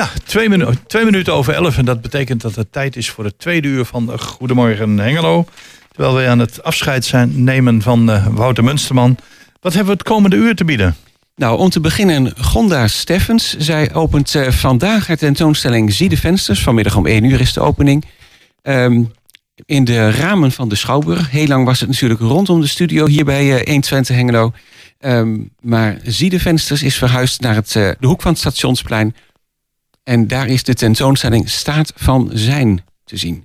Ja, twee, minu twee minuten over elf. En dat betekent dat het tijd is voor het tweede uur van Goedemorgen Hengelo. Terwijl we aan het afscheid zijn nemen van uh, Wouter Munsterman. Wat hebben we het komende uur te bieden? Nou, om te beginnen Gonda Steffens. Zij opent uh, vandaag haar tentoonstelling Zie de Vensters. Vanmiddag om 1 uur is de opening. Um, in de ramen van de Schouwburg. Heel lang was het natuurlijk rondom de studio hier bij uh, 120 Hengelo. Um, maar Zie de Vensters is verhuisd naar het, de hoek van het Stationsplein. En daar is de tentoonstelling Staat van Zijn te zien.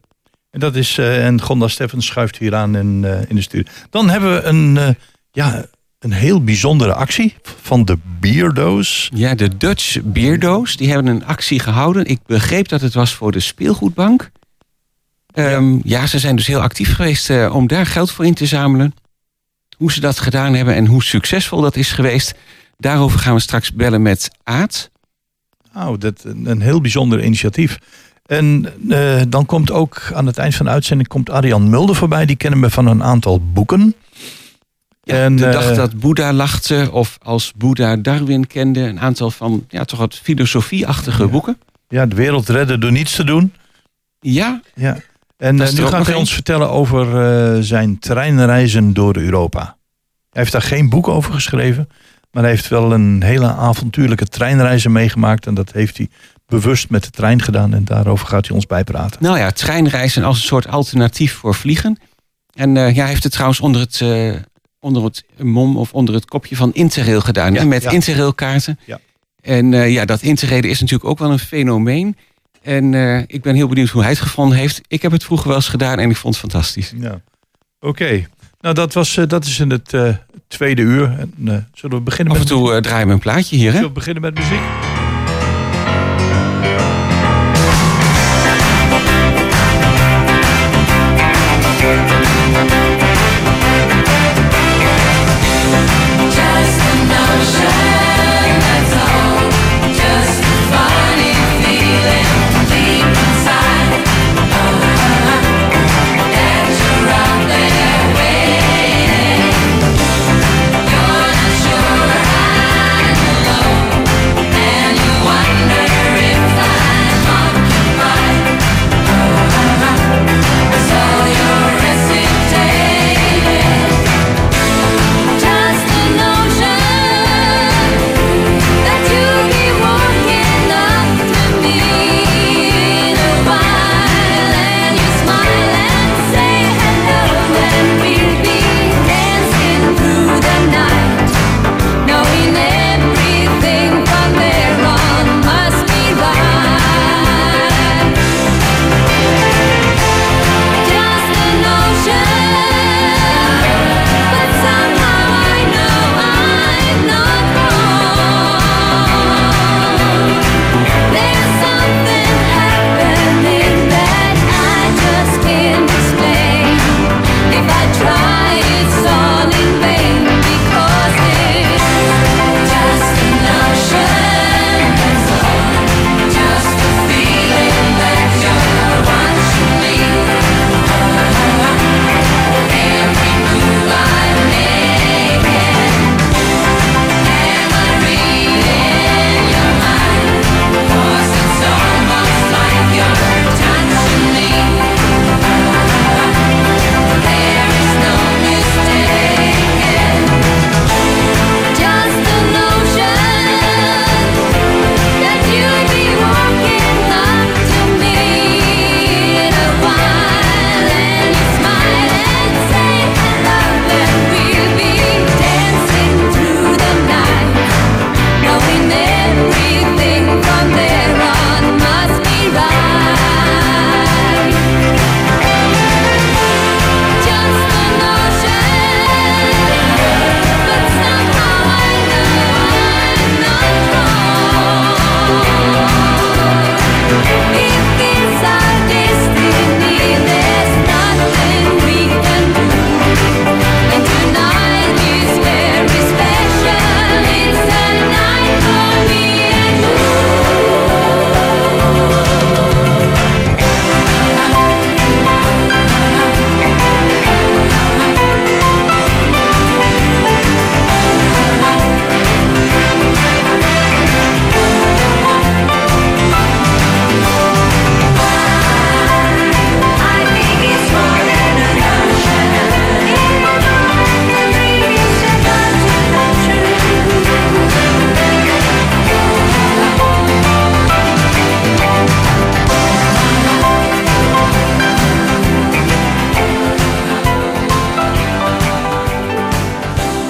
En dat is, uh, en Gonda Steffens schuift hier aan in, uh, in de studio. Dan hebben we een, uh, ja, een heel bijzondere actie van de Beardo's. Ja, de Dutch Beardo's. Die hebben een actie gehouden. Ik begreep dat het was voor de speelgoedbank. Um, ja. ja, ze zijn dus heel actief geweest om daar geld voor in te zamelen. Hoe ze dat gedaan hebben en hoe succesvol dat is geweest. Daarover gaan we straks bellen met Aad. Nou, dat een heel bijzonder initiatief. En uh, dan komt ook aan het eind van de uitzending komt Arjan Mulder voorbij. Die kennen we van een aantal boeken. Ja, en, de dag uh, dat Boeddha lachte, of als Boeddha Darwin kende. Een aantal van ja, toch wat filosofieachtige ja. boeken. Ja, de wereld redden door niets te doen. Ja. ja. En uh, nu gaat hij ons vertellen over zijn treinreizen door Europa. Hij heeft daar geen boek over geschreven. Maar hij heeft wel een hele avontuurlijke treinreizen meegemaakt. En dat heeft hij bewust met de trein gedaan. En daarover gaat hij ons bijpraten. Nou ja, treinreizen als een soort alternatief voor vliegen. En uh, ja, hij heeft het trouwens onder het, uh, onder het mom of onder het kopje van Interrail gedaan. Ja, met ja. Interrail kaarten. Ja. En uh, ja, dat Interreden is natuurlijk ook wel een fenomeen. En ik ben heel benieuwd hoe hij het gevonden heeft. Ik heb het vroeger wel eens gedaan en ik vond het fantastisch. Ja. Oké. Okay. Nou, dat, was, dat is in het tweede uur. En, zullen we beginnen Af met en toe uh, draaien we een plaatje hier, hè? Zullen we beginnen met muziek?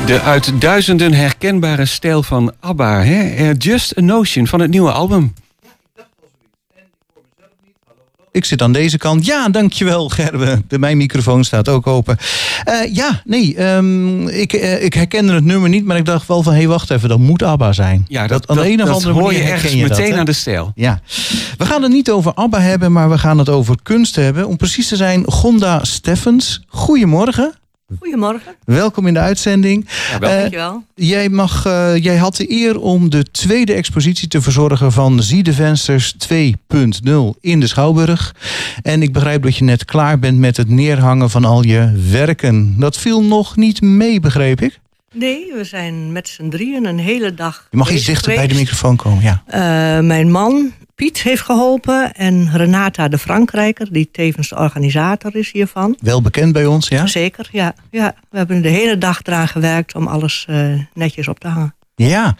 De uit duizenden herkenbare stijl van ABBA. Hè? Just a Notion van het nieuwe album. Ik zit aan deze kant. Ja, dankjewel Gerbe. De, mijn microfoon staat ook open. Uh, ja, nee, um, ik, uh, ik herkende het nummer niet, maar ik dacht wel van... hé, hey, wacht even, dat moet ABBA zijn. Ja, dat, dat, aan de een of andere hoor je ergens je meteen dat, aan de stijl. Ja. We gaan het niet over ABBA hebben, maar we gaan het over kunst hebben. Om precies te zijn, Gonda Steffens. Goedemorgen. Goedemorgen. Welkom in de uitzending. Ja, wel. Uh, Dankjewel. Jij, mag, uh, jij had de eer om de tweede expositie te verzorgen van Zie de Vensters 2.0 in de Schouwburg. En ik begrijp dat je net klaar bent met het neerhangen van al je werken. Dat viel nog niet mee, begreep ik? Nee, we zijn met z'n drieën een hele dag. Je mag iets dichter geweest. bij de microfoon komen, ja. Uh, mijn man, Piet heeft geholpen en Renata de Frankrijker, die tevens de organisator is hiervan. Wel bekend bij ons, ja? Zeker, ja. ja. We hebben de hele dag eraan gewerkt om alles uh, netjes op te hangen. Ja,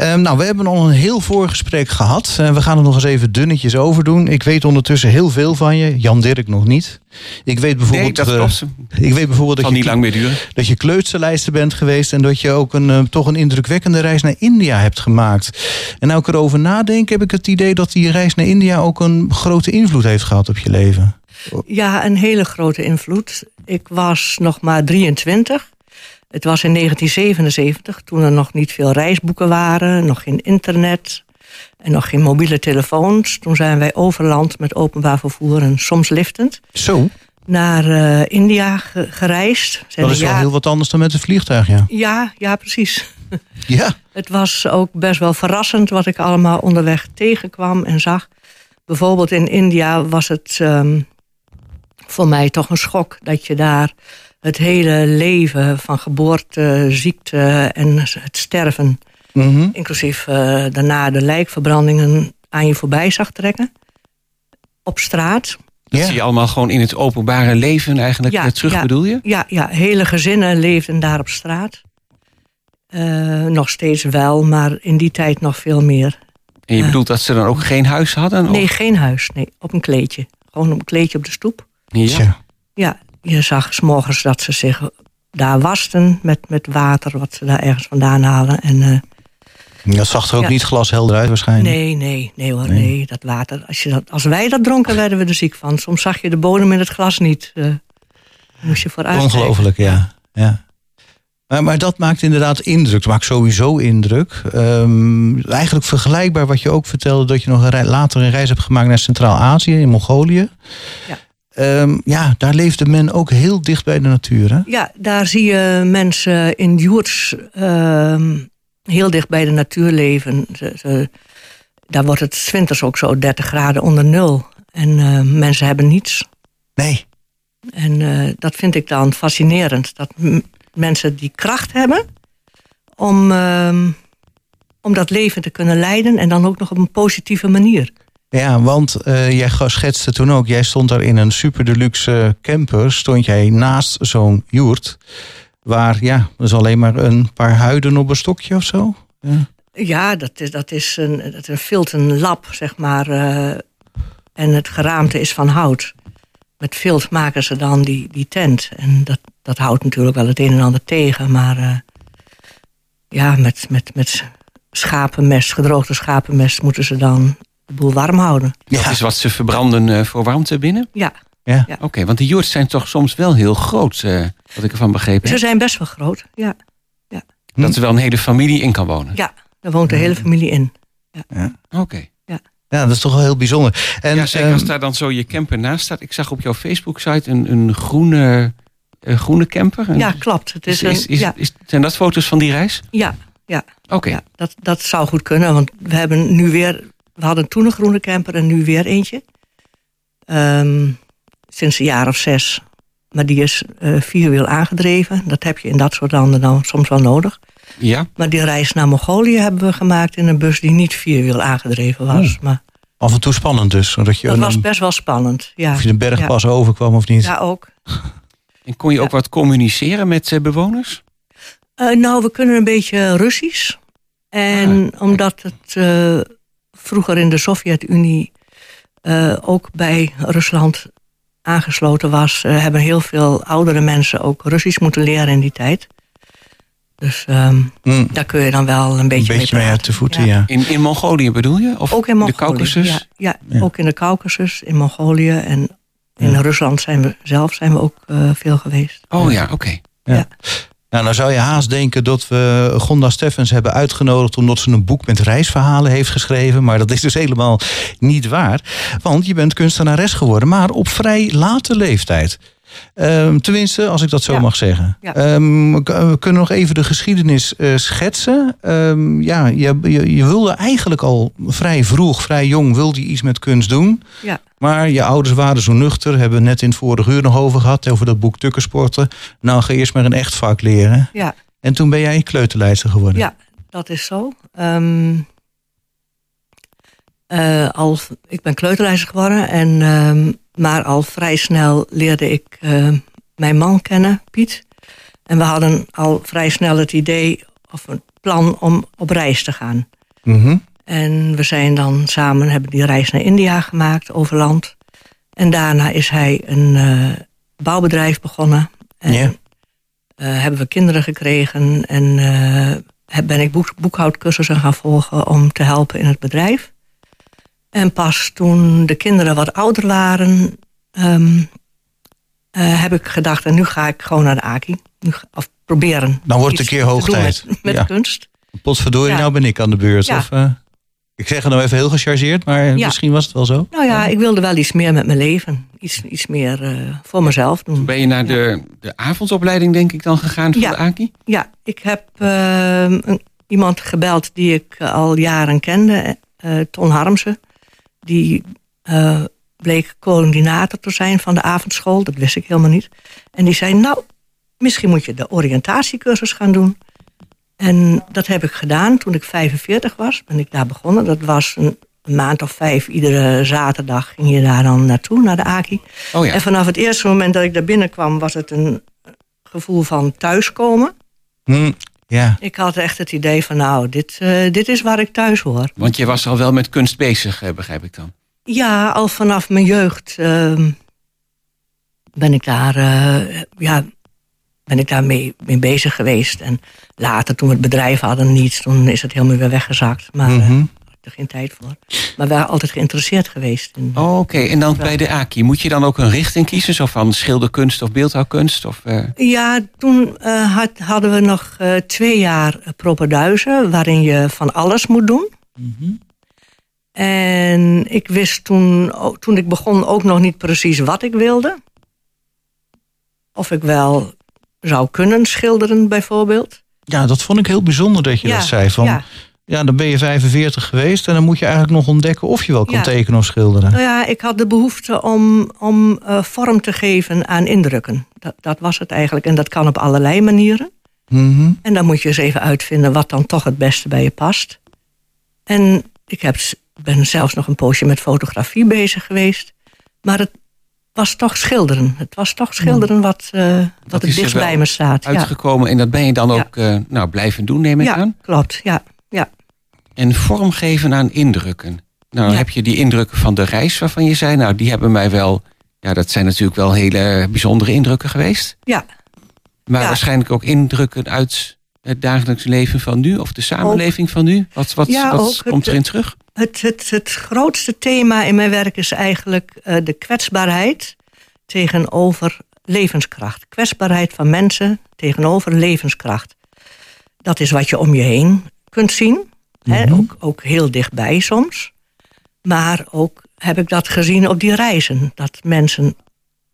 um, nou we hebben al een heel voorgesprek gehad. Uh, we gaan het nog eens even dunnetjes over doen. Ik weet ondertussen heel veel van je. Jan Dirk nog niet. Ik weet bijvoorbeeld, nee, dat uh, ik weet bijvoorbeeld dat, je, niet lang meer duren. dat je kleutsterlijster bent geweest en dat je ook een, uh, toch een indrukwekkende reis naar India hebt gemaakt. En nou ik erover nadenk, heb ik het idee dat die reis naar India ook een grote invloed heeft gehad op je leven. Ja, een hele grote invloed. Ik was nog maar 23. Het was in 1977, toen er nog niet veel reisboeken waren, nog geen internet en nog geen mobiele telefoons. Toen zijn wij overland met openbaar vervoer en soms liftend. Zo? Naar uh, India gereisd. Zijn dat is wel heel wat anders dan met het vliegtuig, ja? Ja, ja precies. Ja. het was ook best wel verrassend wat ik allemaal onderweg tegenkwam en zag. Bijvoorbeeld in India was het um, voor mij toch een schok dat je daar het hele leven van geboorte, ziekte en het sterven, mm -hmm. inclusief uh, daarna de lijkverbrandingen, aan je voorbij zag trekken. Op straat. Dat ja. zie je allemaal gewoon in het openbare leven eigenlijk ja, terug, ja, bedoel je? Ja, ja, hele gezinnen leefden daar op straat. Uh, nog steeds wel, maar in die tijd nog veel meer. En je bedoelt dat ze dan ook geen huis hadden? Nee, of? geen huis. Nee, op een kleedje. Gewoon op een kleedje op de stoep. Ja. Ja, je zag s morgens dat ze zich daar wasten met, met water, wat ze daar ergens vandaan halen. En, uh, dat zag er ook ja. niet glashelder uit waarschijnlijk. Nee, nee, nee hoor, nee. nee. Dat water, als, je dat, als wij dat dronken, werden we er ziek van. Soms zag je de bodem in het glas niet. Uh, moest je vooruit. Ongelooflijk, ja. ja. Maar, maar, dat maakt inderdaad indruk. Het maakt sowieso indruk. Um, eigenlijk vergelijkbaar wat je ook vertelde... dat je nog een later een reis hebt gemaakt naar Centraal-Azië, in Mongolië. Ja. Um, ja, daar leefde men ook heel dicht bij de natuur. Hè? Ja, daar zie je mensen in yurts um, heel dicht bij de natuur leven. Ze, ze, daar wordt het winters ook zo 30 graden onder nul. En uh, mensen hebben niets. Nee. En uh, dat vind ik dan fascinerend. Dat mensen die kracht hebben om, um, om dat leven te kunnen leiden. En dan ook nog op een positieve manier. Ja, want uh, jij schetste toen ook, jij stond daar in een super deluxe camper, stond jij naast zo'n joert, waar ja, dus alleen maar een paar huiden op een stokje of zo. Ja, dat, is, dat is een, dat is een lab, zeg maar. Uh, en het geraamte is van hout. Met vilt maken ze dan die, die tent. En dat, dat houdt natuurlijk wel het een en ander tegen, maar uh, ja, met, met, met schapenmest, gedroogde schapenmest, moeten ze dan de boel warm houden. Ja. Dat is wat ze verbranden uh, voor warmte binnen? Ja. ja. ja. Oké, okay, want die joerts zijn toch soms wel heel groot, uh, wat ik ervan begrepen heb. Ze zijn best wel groot, ja. ja. Dat er wel een hele familie in kan wonen? Ja, daar woont de hele familie in. Ja. ja. Oké. Okay. Ja. Ja, dat is toch wel heel bijzonder. En, ja, zeker als daar dan zo je camper naast staat. Ik zag op jouw Facebook-site een, een groene, uh, groene camper. Ja, klopt. Het is, is, is, ja. is, zijn dat foto's van die reis? Ja, ja. Oké. Okay. Ja, dat, dat zou goed kunnen, want we hebben nu weer we hadden toen een groene camper en nu weer eentje. Um, sinds een jaar of zes. Maar die is uh, vierwiel aangedreven. Dat heb je in dat soort landen dan soms wel nodig. Ja. Maar die reis naar Mongolië hebben we gemaakt in een bus die niet vierwiel aangedreven was. Oh. Maar Af en toe spannend dus. Zodat je dat een, was best wel spannend, ja. Of je de bergpas ja. overkwam of niet. Ja, ook. En kon je ook wat communiceren met uh, bewoners? Uh, nou, we kunnen een beetje Russisch. En ah, omdat het uh, vroeger in de Sovjet-Unie uh, ook bij Rusland aangesloten was, uh, hebben heel veel oudere mensen ook Russisch moeten leren in die tijd. Dus um, daar kun je dan wel een beetje, een beetje mee, mee uit de voeten, ja. In, in Mongolië bedoel je? Of ook in Mongolië, de Caucasus? Ja, ja, ook in de Caucasus, in Mongolië en in Rusland zijn we zelf zijn we ook uh, veel geweest. Oh ja, oké. Ja. Nou, nou zou je haast denken dat we Gonda Steffens hebben uitgenodigd omdat ze een boek met reisverhalen heeft geschreven. Maar dat is dus helemaal niet waar. Want je bent kunstenares geworden, maar op vrij late leeftijd. Um, tenminste, als ik dat zo mag zeggen. Um, we kunnen nog even de geschiedenis uh, schetsen. Um, ja, je, je, je, wilde eigenlijk al vrij vroeg, vrij jong, wilde je iets met kunst doen. Ja. Maar je ouders waren zo nuchter. Hebben we net in het vorige uur nog over gehad. Over dat boek Tukkersporten. Nou, ga eerst maar een echt vak leren. Ja. En toen ben jij kleuterleidster geworden. Ja, dat is zo. Uh, al, ik ben kleuterleidster geworden. En, maar al vrij snel leerde ik uh, mijn man kennen, Piet. En we hadden al vrij snel het idee of een plan om op reis te gaan. Mm -hmm. En we zijn dan samen, hebben die reis naar India gemaakt, over land. En daarna is hij een uh, bouwbedrijf begonnen. En ja. uh, hebben we kinderen gekregen. En ben ik boek, boekhoudcursussen gaan volgen om te helpen in het bedrijf. En pas toen de kinderen wat ouder waren, um, heb ik gedacht, en nu ga ik gewoon naar de AKI. Nu, of proberen. Dan wordt het een keer hoog tijd. Met, met ja. kunst. Potverdorie, ja. nou ben ik aan de beurt. Ja. Of, uh, ik zeg het nou even heel gechargeerd, maar Ja. misschien was het wel zo. Nou ja, ik wilde wel iets meer met mijn leven. Iets, iets meer uh, voor mezelf doen. Ben je naar de, de avondopleiding, denk ik, dan gegaan van Ja. de AKI? Ja, ik heb uh, een, iemand gebeld die ik al jaren kende, uh, Ton Harmsen. Die uh, bleek coördinator te zijn van de avondschool, dat wist ik helemaal niet. En die zei, nou, misschien moet je de oriëntatiecursus gaan doen. En dat heb ik gedaan toen ik 45 was, ben ik daar begonnen. Dat was een, een maand of vijf, iedere zaterdag ging je daar dan naartoe, naar de AKI. Oh ja. En vanaf het eerste moment dat ik daar binnenkwam, was het een gevoel van thuiskomen. Hm, ja. Ik had echt het idee van, nou, dit, uh, dit is waar ik thuis hoor. Want je was al wel met kunst bezig, eh, begrijp ik dan. Ja, al vanaf mijn jeugd uh, ben ik daar, uh, ja, ben ik daar mee, mee bezig geweest. En later, toen we het bedrijf hadden, niet, toen is het helemaal weer weggezakt. Maar mm -hmm. Er geen tijd voor. Maar we waren altijd geïnteresseerd geweest. In, oh, Oké, okay. en dan bij de AKI, moet je dan ook een richting kiezen? Zo van schilderkunst of beeldhouwkunst? Of, uh... Ja, toen uh, had, hadden we nog uh, twee jaar propenduizen, waarin je van alles moet doen. Mm -hmm. En ik wist toen, toen ik begon ook nog niet precies wat ik wilde. Of ik wel zou kunnen schilderen, bijvoorbeeld. Ja, dat vond ik heel bijzonder dat je ja, dat zei. Van, ja. Ja, dan ben je 45 geweest en dan moet je eigenlijk nog ontdekken of je wel kan Ja. tekenen of schilderen. Nou ja, ik had de behoefte om, om uh, vorm te geven aan indrukken. Dat, dat was het eigenlijk. En dat kan op allerlei manieren. Mhm. En dan moet je eens even uitvinden wat dan toch het beste bij je past. En ik heb, ben zelfs nog een poosje met fotografie bezig geweest. Maar het was toch schilderen. Het was toch schilderen wat, uh, wat het er dichtst wel bij me staat. Ja. Uitgekomen en dat ben je dan Ja. ook eh, nou, blijven doen, neem ik ja, aan. klopt. Ja. En vormgeven aan indrukken. Nou, Ja. heb je die indrukken van de reis waarvan je zei... nou, die hebben mij wel... ja, dat zijn natuurlijk wel hele bijzondere indrukken geweest. ja. Maar Ja. waarschijnlijk ook indrukken uit het dagelijks leven van nu... of de samenleving van nu. Wat, wat, Ja, wat ook komt erin terug? Het, het, het grootste thema in mijn werk is eigenlijk eh, de kwetsbaarheid tegenover levenskracht. Kwetsbaarheid van mensen tegenover levenskracht. Dat is wat je om je heen kunt zien. Mhm. ook, ook heel dichtbij soms. Maar ook heb ik dat gezien op die reizen. Dat mensen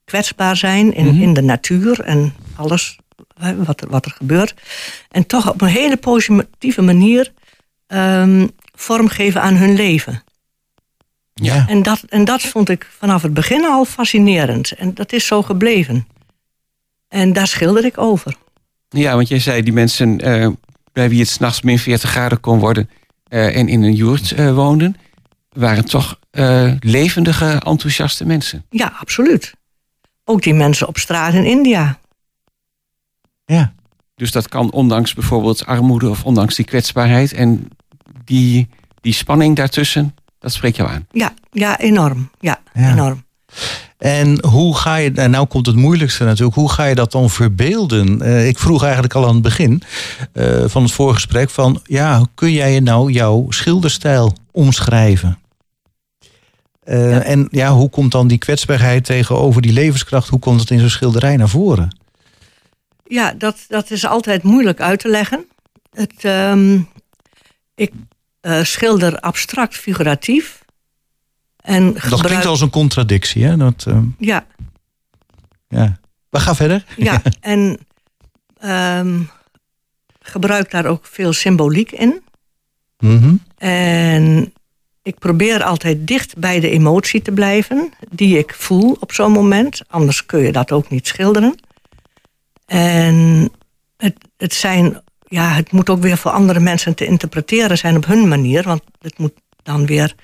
kwetsbaar zijn in, Mhm. in de natuur en alles wat, er, wat er gebeurt. En toch op een hele positieve manier ehm, vormgeven aan hun leven. Ja. En dat, en dat vond ik vanaf het begin al fascinerend. En dat is zo gebleven. En daar schilder ik over. Ja, want jij zei die mensen... eh, bij wie het s'nachts min 40 graden kon worden... eh, en in een joert eh, woonden... waren toch eh, levendige, enthousiaste mensen. Ja, absoluut. Ook die mensen op straat in India. ja. Dus dat kan ondanks bijvoorbeeld armoede of ondanks die kwetsbaarheid. En die, die spanning daartussen, dat spreekt jou aan. Ja, ja enorm. Ja, Ja. enorm. En hoe ga je, en nou komt het moeilijkste natuurlijk, hoe ga je dat dan verbeelden? Uh, ik vroeg eigenlijk al aan het begin uh, van het voorgesprek van, ja, kun jij nou jouw schilderstijl omschrijven? Uh, ja. En ja, hoe komt dan die kwetsbaarheid tegenover die levenskracht, hoe komt het in zo'n schilderij naar voren? Ja, dat, dat is altijd moeilijk uit te leggen. Het, um, ik schilder abstract figuratief. En dat klinkt als een contradictie, hè? Dat, uh... Ja. Ja. We gaan verder. Ja, en um, gebruik daar ook veel symboliek in. Mm -hmm. En ik probeer altijd dicht bij de emotie te blijven die ik voel op zo'n moment. Anders kun je dat ook niet schilderen. En het, het, zijn, ja, het moet ook weer voor andere mensen te interpreteren zijn op hun manier. Want het moet dan weer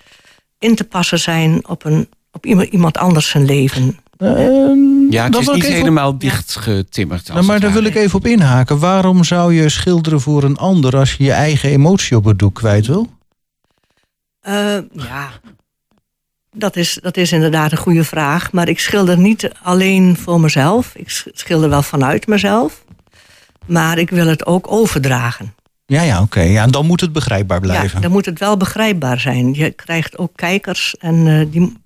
in te passen zijn op, een, op iemand anders zijn leven. Uh, ja, het is niet helemaal op... dichtgetimmerd. Nou, maar daar wil ik even op inhaken. Waarom zou je schilderen voor een ander als je je eigen emotie op het doek kwijt wil? Uh, ja, dat is, dat is inderdaad een goede vraag. Maar ik schilder niet alleen voor mezelf. Ik schilder wel vanuit mezelf. Maar ik wil het ook overdragen. Ja, ja, oké. Ja, en dan moet het begrijpbaar blijven. Ja, dan moet het wel begrijpbaar zijn. Je krijgt ook kijkers en uh, die,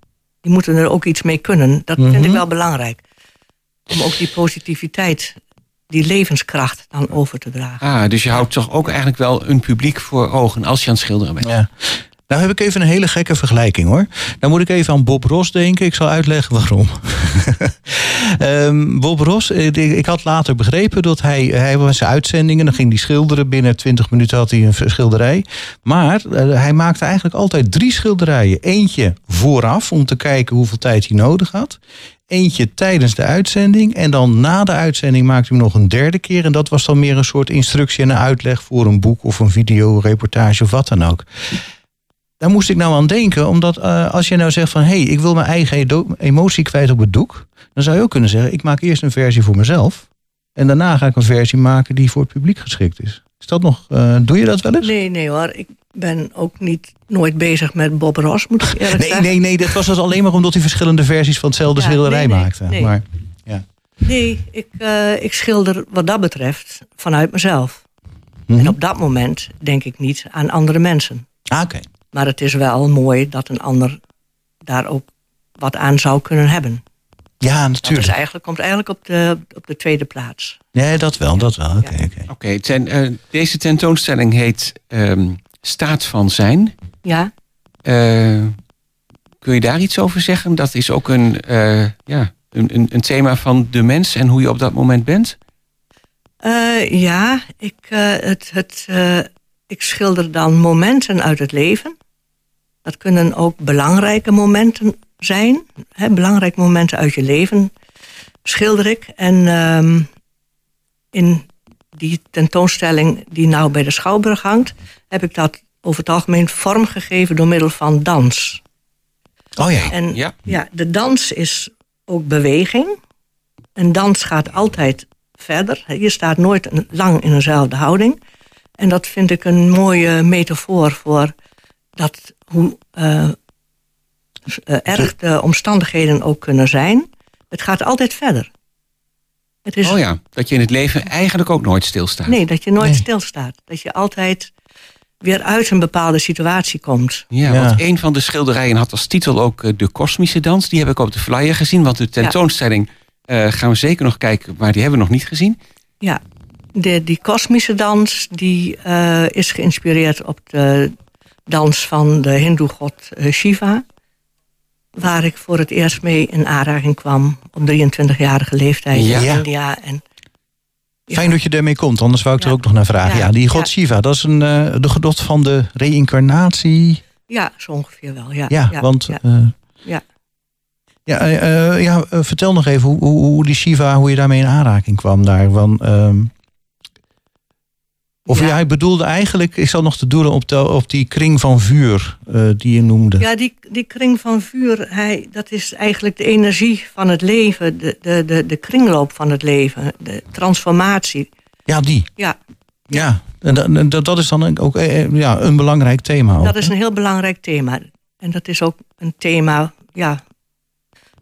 die moeten er ook iets mee kunnen. Dat vind ik Mhm. wel belangrijk. Om ook die positiviteit, die levenskracht dan over te dragen. Ah, dus je houdt toch ook eigenlijk wel een publiek voor ogen als je aan het schilderen bent. Ja. Nou heb ik even een hele gekke vergelijking hoor. Dan moet ik even aan Bob Ross denken. Ik zal uitleggen waarom. um, Bob Ross, ik had later begrepen dat hij, hij was zijn uitzendingen, dan ging hij schilderen. Binnen 20 minuten had hij een schilderij. Maar uh, hij maakte eigenlijk altijd drie schilderijen. Eentje vooraf om te kijken hoeveel tijd hij nodig had. Eentje tijdens de uitzending. En dan na de uitzending maakte hij nog een derde keer. En dat was dan meer een soort instructie en een uitleg voor een boek of een video, reportage of wat dan ook. Daar moest ik nou aan denken, omdat uh, als je nou zegt van... hé, hey, ik wil mijn eigen emotie kwijt op het doek... dan zou je ook kunnen zeggen, ik maak eerst een versie voor mezelf... en daarna ga ik een versie maken die voor het publiek geschikt is. Is dat nog, uh, doe je dat wel eens? Nee, nee hoor. Ik ben ook niet nooit bezig met Bob Ross, moet ik eerlijk nee, zeggen. Nee, nee, dat was dus alleen maar omdat hij verschillende versies van hetzelfde ja, schilderij nee, nee, maakte. Nee, maar, ja. nee ik, uh, ik schilder wat dat betreft vanuit mezelf. Mm Mhm. -hmm. En op dat moment denk ik niet aan andere mensen. Ah, oké. Okay. Maar het is wel mooi dat een ander daar ook wat aan zou kunnen hebben. Ja, natuurlijk. Dat is eigenlijk, komt eigenlijk op de, op de tweede plaats. Nee, dat wel, dat wel. Oké, okay, oké. Okay. Okay, uh, deze tentoonstelling heet um, Staat van Zijn. Ja. Uh, kun je daar iets over zeggen? Dat is ook een, uh, ja, een, een, een, thema van de mens en hoe je op dat moment bent? Uh, ja, ik, het, het, ik schilder dan momenten uit het leven. Dat kunnen ook belangrijke momenten zijn. Hè, belangrijke momenten uit je leven schilder ik. En um, in die tentoonstelling die nou bij de Schouwburg hangt... heb ik dat over het algemeen vormgegeven door middel van dans. Oh ja. En ja. ja, de dans is ook beweging. Een dans gaat altijd verder. Je staat nooit lang in eenzelfde houding. En dat vind ik een mooie metafoor voor dat hoe uh, uh, erg de omstandigheden ook kunnen zijn. Het gaat altijd verder. Het is, oh ja, dat je in het leven eigenlijk ook nooit stilstaat. Nee, dat je nooit nee. stilstaat. Dat je altijd weer uit een bepaalde situatie komt. Ja, ja, want een van de schilderijen had als titel ook uh, de kosmische dans. Die heb ik op de flyer gezien, want de tentoonstelling ja. gaan we zeker nog kijken, maar die hebben we nog niet gezien. Ja, de, die kosmische dans die uh, is geïnspireerd op de dans van de hindoe-god uh, Shiva. Waar ik voor het eerst mee in aanraking kwam op 23-jarige leeftijd Ja. in. India. En, ja. Fijn dat je daarmee komt, anders wou ik er ook nog naar vragen. Ja, die god. Shiva, dat is een, eh, de godot van de reïncarnatie. ja, zo ongeveer wel. Ja, Ja, want... ja. eh, Ja. Ja, eh, eh, ja eh, vertel nog even hoe, hoe, hoe die Shiva, hoe je daarmee in aanraking kwam daar. Want, ehm, of Ja. hij bedoelde eigenlijk, ik zal nog te doelen op, de, op die kring van vuur eh, die je noemde. Ja, die, die kring van vuur, hij, dat is eigenlijk de energie van het leven, de, de, de, de kringloop van het leven, de transformatie. Ja, die. Ja, Ja, en dat- en dat, dat is dan ook eh, ja, een belangrijk thema. ook, dat is een heel belangrijk thema. En dat is ook een thema, ja,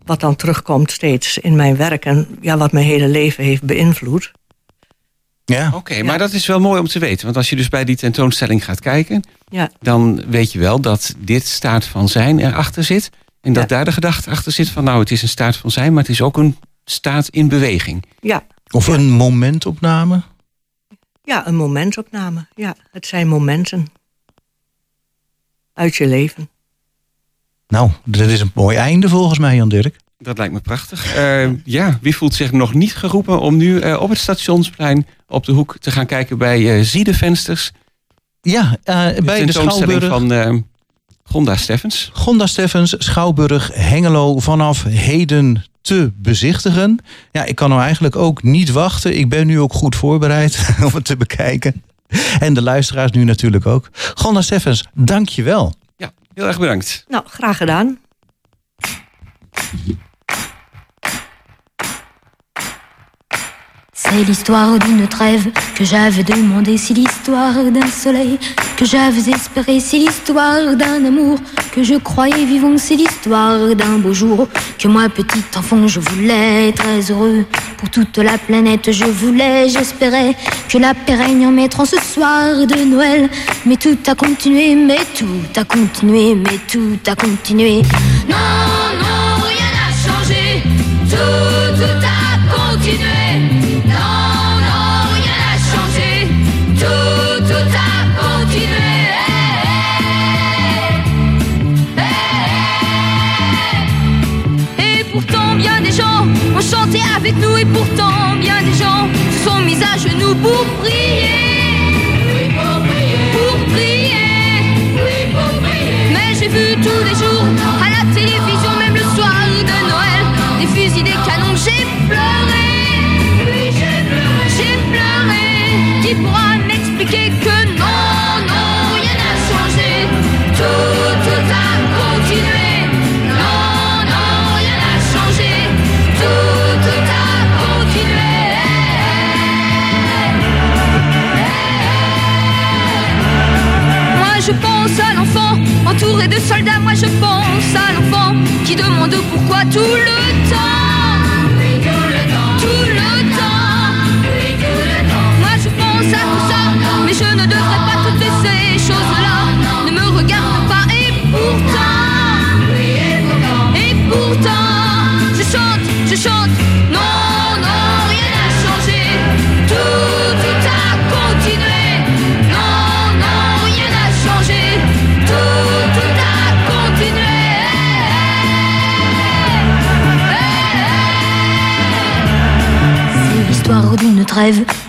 wat dan terugkomt steeds in mijn werk en ja, wat mijn hele leven heeft beïnvloed. Ja. Oké, maar dat is wel mooi om te weten. Want als je dus bij die tentoonstelling gaat kijken, ja. dan weet je wel dat dit staat van zijn erachter zit. En dat daar de gedachte achter zit van nou, het is een staat van zijn, maar het is ook een staat in beweging. Ja. Of een momentopname? Ja, een momentopname. Ja, het zijn momenten uit je leven. Nou, dat is een mooi einde volgens mij, Jan Dirk. Dat lijkt me prachtig. Uh, ja, wie voelt zich nog niet geroepen om nu uh, op het stationsplein op de hoek te gaan kijken bij uh, Ziedevensters? Ja, bij de Schouwburg van Gonda Steffens. Gonda Steffens, Schouwburg, Hengelo vanaf heden te bezichtigen. Ja, ik kan nou eigenlijk ook niet wachten. Ik ben nu ook goed voorbereid om het te bekijken. En de luisteraars nu natuurlijk ook. Gonda Steffens, dank je wel. Ja, heel erg bedankt. Nou, graag gedaan. C'est l'histoire d'une trêve que j'avais demandé, c'est l'histoire d'un soleil que j'avais espéré, c'est l'histoire d'un amour que je croyais vivant, c'est l'histoire d'un beau jour que moi petit enfant je voulais très heureux pour toute la planète je voulais, j'espérais que la paix règne en mettant ce soir de Noël, mais tout a continué, mais tout a continué, mais tout a continué. Avec nous et pourtant bien des gens se sont mis à genoux pour prier. pour prier. Mais j'ai vu tous les jours je pense à l'enfant entouré de soldats. Moi je pense à l'enfant qui demande pourquoi tout le temps. Tout le temps. Moi je pense à tout ça, mais je ne devrais pas toutes ces choses-là. Ne me regarde pas et pourtant, et pourtant, je chante, je chante. Non,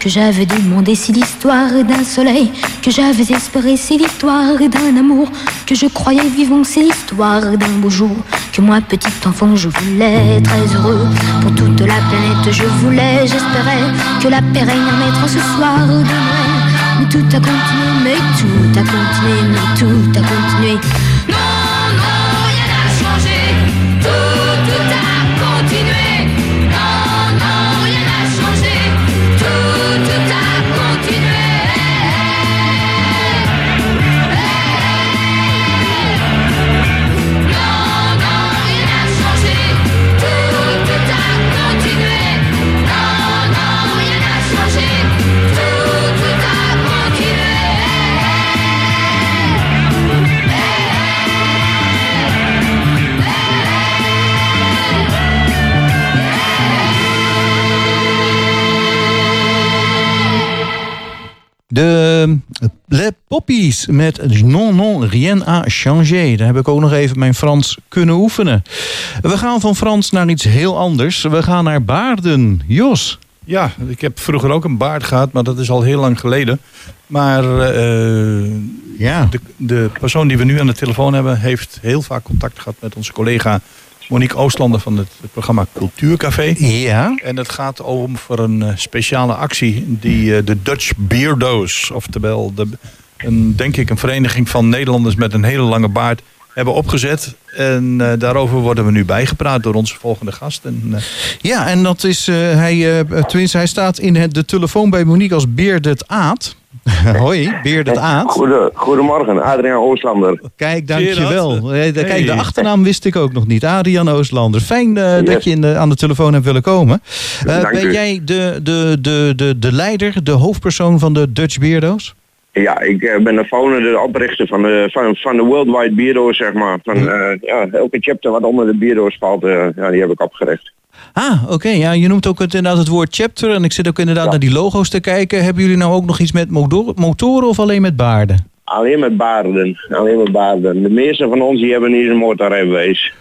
que j'avais demandé, c'est l'histoire d'un soleil que j'avais espéré, c'est l'histoire d'un amour que je croyais vivant, c'est l'histoire d'un beau jour que moi, petit enfant, je voulais très heureux pour toute la planète, je voulais, j'espérais que la paix règne en être ce soir de Noël. Mais tout a continué, mais tout a continué, mais tout a continué. De Les Poppies met Non Non Rien à Changer. Daar heb ik ook nog even mijn Frans kunnen oefenen. We gaan van Frans naar iets heel anders. We gaan naar baarden. Jos. Ja, ik heb vroeger ook een baard gehad, maar dat is al heel lang geleden. Maar eh, ja. de, de persoon die we nu aan de telefoon hebben, heeft heel vaak contact gehad met onze collega Monique Oostlander van het programma Cultuurcafé. Ja. En het gaat om voor een eh, speciale actie die eh, de Dutch Beardo's, oftewel de, een, denk ik een vereniging van Nederlanders met een hele lange baard, hebben opgezet. En eh, daarover worden we nu bijgepraat door onze volgende gast. En, Ja, en dat is, hij, tenminste, hij staat in het, de telefoon bij Monique als Bearded Aad. Hoi, Beerdert Aad. Goede, goedemorgen, Adriaan Ooslander. Kijk, dankjewel. Hey. Kijk, de achternaam wist ik ook nog niet. Adriaan Ooslander. Fijn uh, yes. dat je in de, aan de telefoon hebt willen komen. Uh, ben u. jij de, de, de, de, de leider, de hoofdpersoon van de Dutch Beardo's? Ja, ik ben de founder, de oprichter van de, van, van de Worldwide Beardo's, zeg maar. Van, ja, elke chapter wat onder de Beardo's valt, ja, die heb ik opgericht. Ah, oké. Okay. Ja, je noemt ook het, inderdaad het woord chapter. En ik zit ook inderdaad ja. naar die logo's te kijken. Hebben jullie nou ook nog iets met motoren of alleen met baarden? Alleen met baarden. Alleen met baarden. De meeste van ons die hebben niet een motorrijbewijs.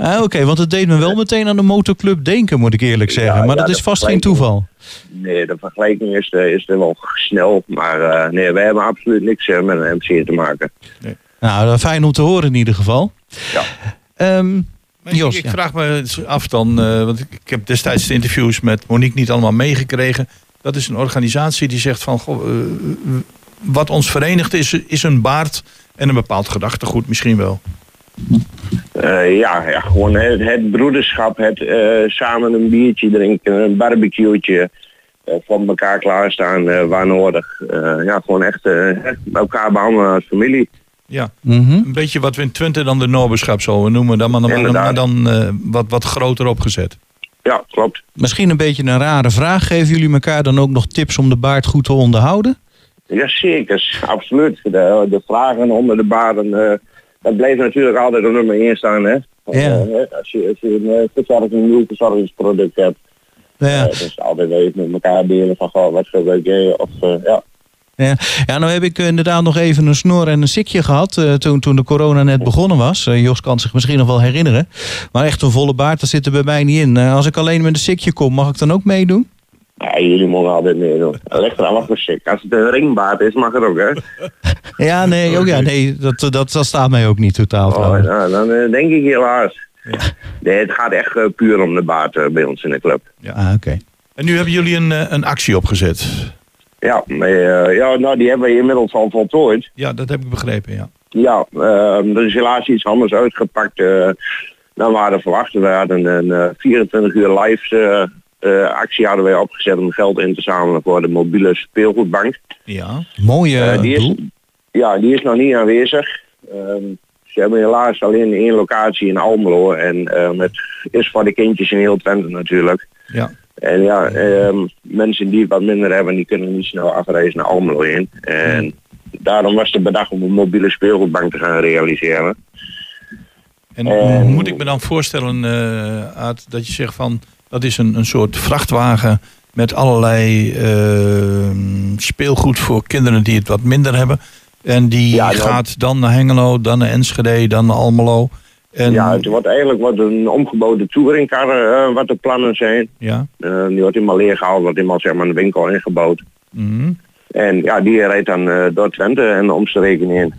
Ah, oké. Okay, want het deed me wel meteen aan de motorclub denken, moet ik eerlijk zeggen. Ja, maar dat is vast geen toeval. Nee, de vergelijking is, uh, is er wel snel. Maar uh, nee, wij hebben absoluut niks uh, met een MC te maken. Nee. Nou, fijn om te horen in ieder geval. Ja. Um, Jos, ik, ik vraag me af dan, uh, want ik, heb destijds de interviews met Monique niet allemaal meegekregen. Dat is een organisatie die zegt van, goh, uh, wat ons verenigt is, is een baard en een bepaald gedachtegoed misschien wel. Uh, ja, ja, gewoon het, het broederschap, het samen een biertje drinken, een barbecue'tje, van elkaar klaarstaan waar nodig. ja, gewoon echt elkaar behandelen als familie. Ja, mm -hmm. een beetje wat we in Twente dan de Noberschap zo noemen, dan, maar dan, maar dan uh, wat, wat groter opgezet. Ja, klopt. Misschien een beetje een rare vraag. Geven jullie elkaar dan ook nog tips om de baard goed te onderhouden? Jazeker, absoluut. De, de vragen onder de baarden, uh, dat blijft natuurlijk altijd op nummer 1 staan. Hè? Ja. Uh, als, je, als je een verzorging, een nieuw verzorgingsproduct hebt, ja. dus altijd even met elkaar delen van goh, wat gebruik jij of ja. Ja. ja, nou heb ik inderdaad nog even een snor en een sikje gehad uh, toen, toen de corona net begonnen was. Uh, Jos kan zich misschien nog wel herinneren. Maar echt een volle baard, dat zit er bij mij niet in. Uh, als ik alleen met een sikje kom, mag ik dan ook meedoen? Ja, jullie mogen altijd meedoen. Ligt er allemaal voor sik. Als het een ringbaard is, mag het ook, hè? ja, nee, ook, ja, nee dat, dat, dat staat mij ook niet totaal. Oh, nou, dan denk ik helaas. Ja. Nee, het gaat echt puur om de baard bij ons in de club. Ja, ah, oké. Okay. En nu hebben jullie een, een actie opgezet. Ja, uh, ja, nou die hebben we inmiddels al voltooid. Ja, dat heb ik begrepen, ja. Ja, uh, er is helaas iets anders uitgepakt uh, dan we hadden verwacht. We hadden een 24 uur live actie hadden wij opgezet om geld in te zamelen voor de mobiele speelgoedbank. Ja, mooie die is, Ja, die is nog niet aanwezig. Ehm, ze hebben helaas alleen één locatie in Almelo en met is voor de kindjes in heel Twente natuurlijk. Ja. En ja, um, mensen die wat minder hebben, die kunnen niet snel afreizen naar Almelo in. En daarom was de bedacht om een mobiele speelgoedbank te gaan realiseren. En, en moet ik me dan voorstellen, uh, Aad, dat je zegt van, dat is een, een soort vrachtwagen met allerlei uh, speelgoed voor kinderen die het wat minder hebben. En die ja, gaat dan naar Hengelo, dan naar Enschede, dan naar Almelo. En... Ja, het wordt eigenlijk wat een omgebouwde touringcar uh, wat de plannen zijn. Ja. Uh, die wordt helemaal leeggehaald, wordt helemaal zeg maar een winkel ingebouwd. Mm -hmm. En ja, die rijdt dan uh, door Twente en omstreken in.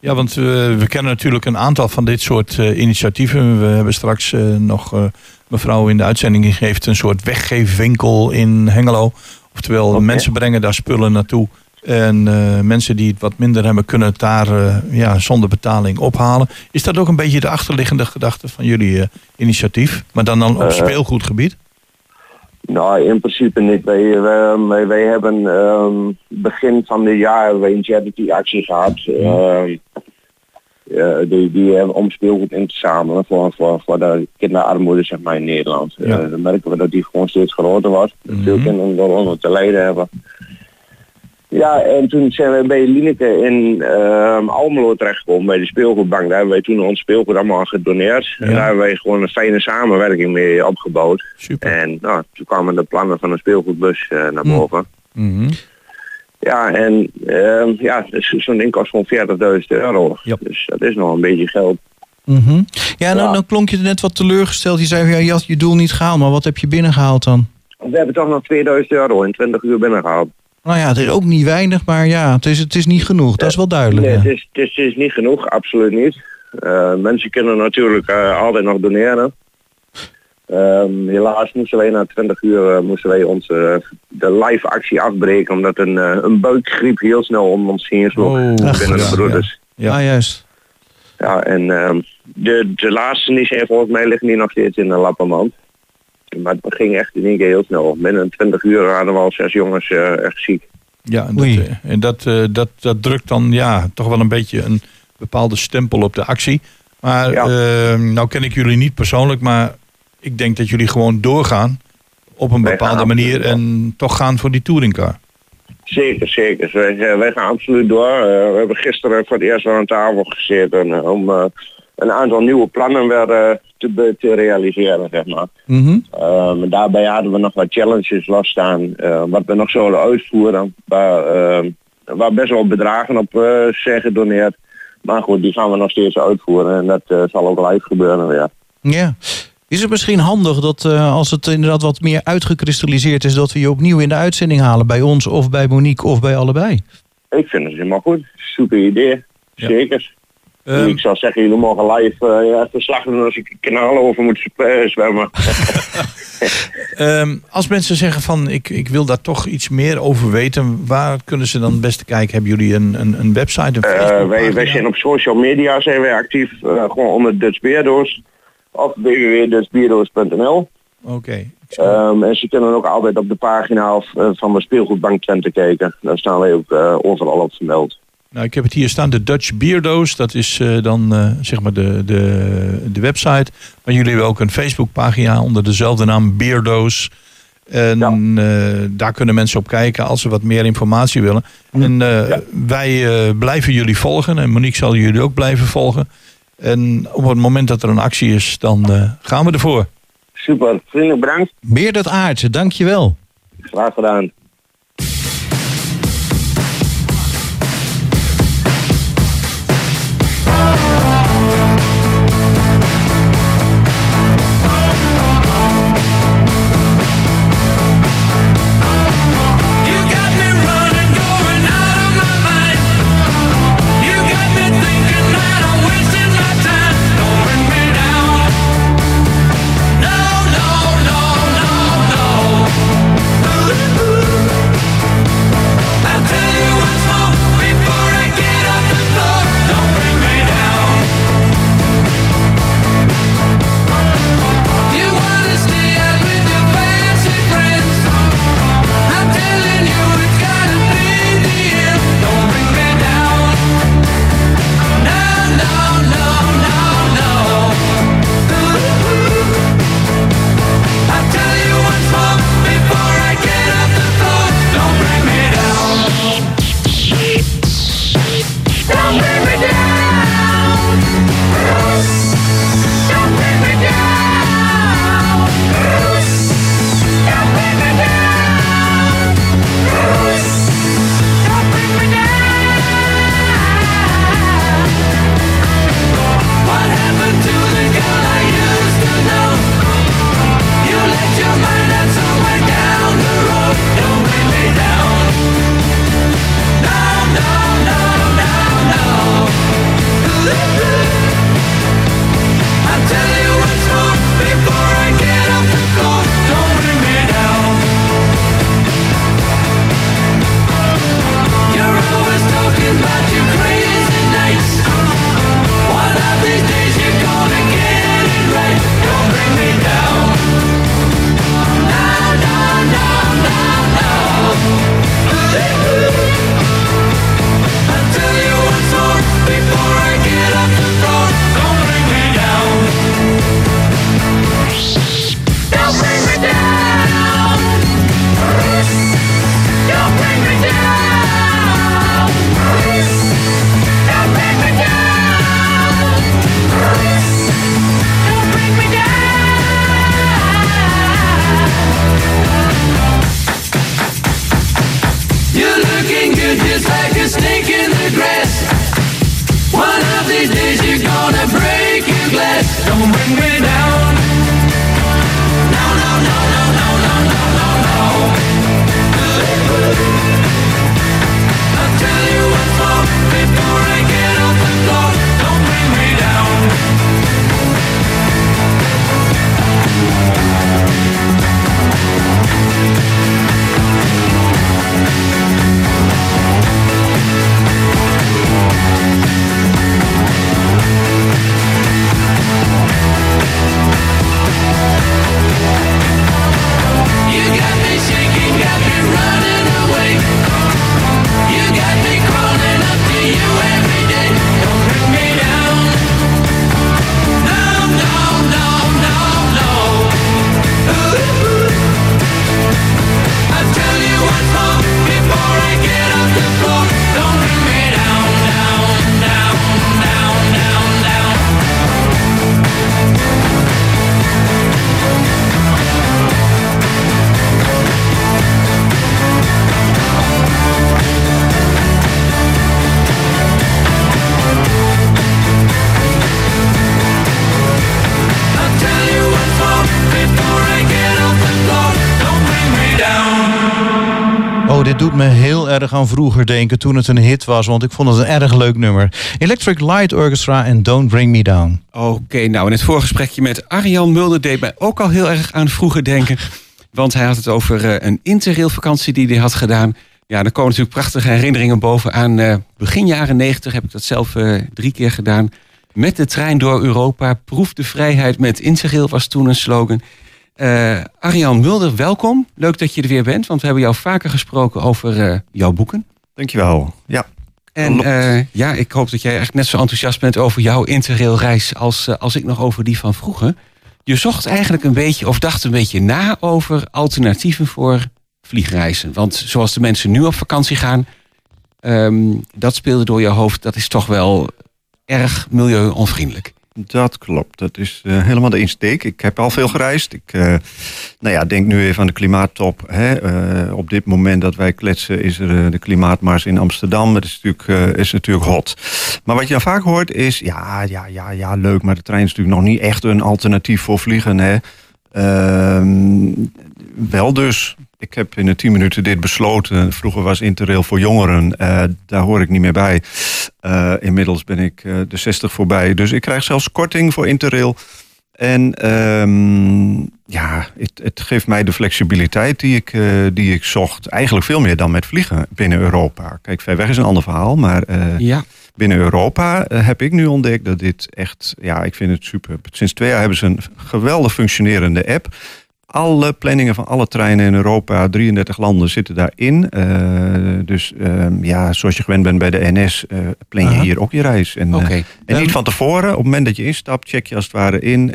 Ja, want we kennen natuurlijk een aantal van dit soort initiatieven. We hebben straks nog mevrouw in de uitzending geeft een soort weggeefwinkel in Hengelo. Oftewel, okay. mensen brengen daar spullen naartoe. En uh, mensen die het wat minder hebben, kunnen het daar uh, ja, zonder betaling ophalen. Is dat ook een beetje de achterliggende gedachte van jullie uh, initiatief? Maar dan, dan op speelgoedgebied? Nou, in principe niet. Wij, wij, wij hebben um, begin van dit jaar een charity actie gehad. Uh, die, die hebben om speelgoed in te zamelen voor, voor, voor de kinderarmoede zeg maar, in Nederland. Ja. dan merken we dat die gewoon steeds groter wordt. Mm -hmm. Veel kinderen door te lijden hebben. Ja, en toen zijn we bij Lineke in uh, Almelo terechtgekomen bij de speelgoedbank. Daar hebben wij toen ons speelgoed allemaal gedoneerd. Ja. En daar hebben wij gewoon een fijne samenwerking mee opgebouwd. Super. En nou, toen kwamen de plannen van een speelgoedbus uh, naar boven. Mm -hmm. Ja, en uh, ja, dus zo'n kost gewoon 40.000 euro. Yep. Dus dat is nog een beetje geld. Mm -hmm. Ja, nou, ja. dan klonk je er net wat teleurgesteld. Je zei, ja, je had je doel niet gehaald, maar wat heb je binnengehaald dan? We hebben toch nog 2000 euro in 20 uur binnengehaald. Nou ja, het is ook niet weinig, maar ja, het is, het is niet genoeg. Dat is wel duidelijk. Nee, het, is, het, is, het is niet genoeg, absoluut niet. Uh, mensen kunnen natuurlijk uh, altijd nog doneren. Um, helaas moesten wij na 20 uur uh, moesten wij onze de live actie afbreken omdat een, een buikgriep heel snel om ons heen sloeg oh, binnen ja, de broeders. Ja, ja. Ah, juist. Ja, en um, de, de laatste die zijn volgens mij liggen die nog steeds in de lappenmand. Maar het ging echt in één keer heel snel. Binnen 20 uur hadden we al zes jongens uh, echt ziek. Ja, en, dat, en dat, dat, dat drukt dan ja, toch wel een beetje een bepaalde stempel op de actie. Maar ja. nou ken ik jullie niet persoonlijk, maar ik denk dat jullie gewoon doorgaan op een bepaalde manier en toch gaan voor die touringcar. Zeker, zeker. Wij, wij gaan absoluut door. Uh, we hebben gisteren voor het eerst aan tafel gezeten om uh, een aantal nieuwe plannen weer te, te, realiseren, zeg maar. Mm -hmm. daarbij hadden we nog wat challenges losstaan, wat we nog zullen uitvoeren, waar, waar best wel bedragen op zijn gedoneerd. Maar goed, die gaan we nog steeds uitvoeren en dat zal ook live gebeuren weer. Ja. Is het misschien handig dat uh, als het inderdaad wat meer uitgekristalliseerd is... dat we je opnieuw in de uitzending halen bij ons of bij Monique of bij allebei? Ik vind het helemaal goed. Super idee. Ja. Um, ik zou zeggen, jullie mogen live uh, ja, verslag doen als ik kanalen over moet zwemmen. um, als mensen zeggen van ik, ik wil daar toch iets meer over weten, waar kunnen ze dan het beste kijken? Hebben jullie een, een, een website? Een uh, wij, wij zijn op social media zijn wij actief, gewoon onder Dutch Beerdoos of www.dutchbiero's.nl. Oké. Okay. Um, en ze kunnen ook altijd op de pagina of, uh, van de speelgoedbank Twente kijken. Daar staan wij ook uh, overal op vermeld. Nou, ik heb het hier staan, de Dutch Beerdoos. Dat is uh, dan zeg maar de, de, de website. Maar jullie hebben ook een Facebookpagina onder dezelfde naam Beerdoos. En ja. daar kunnen mensen op kijken als ze wat meer informatie willen. En ja. wij blijven jullie volgen. En Monique zal jullie ook blijven volgen. En op het moment dat er een actie is, dan uh, gaan we ervoor. Super, vriendelijk bedankt. Meerdert Aert, dankjewel. Graag gedaan. Vroeger denken toen het een hit was. Want ik vond het een erg leuk nummer. Electric Light Orchestra en Don't Bring Me Down. Oké, nou in het voorgesprekje met Arjan Mulder deed mij ook al heel erg aan vroeger denken. Want hij had het over uh, een interrailvakantie die hij had gedaan. Ja, er komen natuurlijk prachtige herinneringen boven aan. Uh, begin jaren negentig heb ik dat zelf uh, drie keer gedaan. Met de trein door Europa. Proef de vrijheid met interrail was toen een slogan. Uh, Arjan Mulder, welkom. Leuk dat je er weer bent, want we hebben jou vaker gesproken over uh, jouw boeken. Dankjewel. Ja. En uh, ja, ik hoop dat jij echt net zo enthousiast bent over jouw interrailreis als, als ik nog over die van vroeger. Je zocht eigenlijk een beetje, of dacht een beetje na over alternatieven voor vliegreizen. Want zoals de mensen nu op vakantie gaan, um, dat speelde door je hoofd, dat is toch wel erg milieuonvriendelijk. Dat klopt. Dat is uh, helemaal de insteek. Ik heb al veel gereisd. Ik uh, nou ja, denk nu even aan de klimaattop. Hè. Uh, op dit moment dat wij kletsen is er de klimaatmars in Amsterdam. Dat is natuurlijk, is natuurlijk hot. Maar wat je dan vaak hoort is... ja, ja, ja, ja, leuk, maar de trein is natuurlijk nog niet echt een alternatief voor vliegen. Hè. Ehm, wel dus. Ik heb in de 10 minuten dit besloten. Vroeger was Interrail voor jongeren. Uh, daar hoor ik niet meer bij. Uh, inmiddels ben ik uh, de 60 voorbij. Dus ik krijg zelfs korting voor Interrail. En um, ja, het, het, geeft mij de flexibiliteit die ik, die ik zocht. Eigenlijk veel meer dan met vliegen binnen Europa. Kijk, ver weg is een ander verhaal. Maar ja. binnen Europa heb ik nu ontdekt dat dit echt... Ja, ik vind het super. Sinds twee jaar hebben ze een geweldig functionerende app alle planningen van alle treinen in Europa, 33 landen zitten daarin. Uh, dus uh, ja, zoals je gewend bent bij de NS, uh, plan je Aha. hier ook je reis. En, okay. en niet van tevoren, op het moment dat je instapt, check je als het ware in.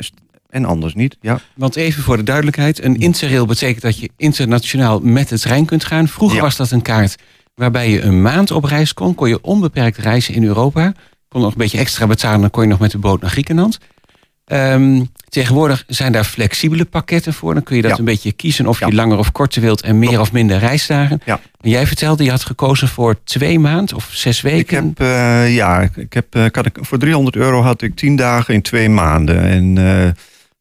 En anders niet, ja. Want even voor de duidelijkheid, een interrail betekent dat je internationaal met de trein kunt gaan. Vroeger ja. was dat een kaart waarbij je een maand op reis kon. Kon je onbeperkt reizen in Europa. Kon nog een beetje extra betalen, dan kon je nog met de boot naar Griekenland. Um, tegenwoordig zijn daar flexibele pakketten voor. Dan kun je dat ja. een beetje kiezen of je ja. langer of korter wilt en meer of minder reisdagen. Ja. En jij vertelde, je had gekozen voor twee maanden of zes weken. Ik heb, uh, ja, ik heb, uh, ik, voor 300 euro had ik tien dagen in twee maanden. En uh,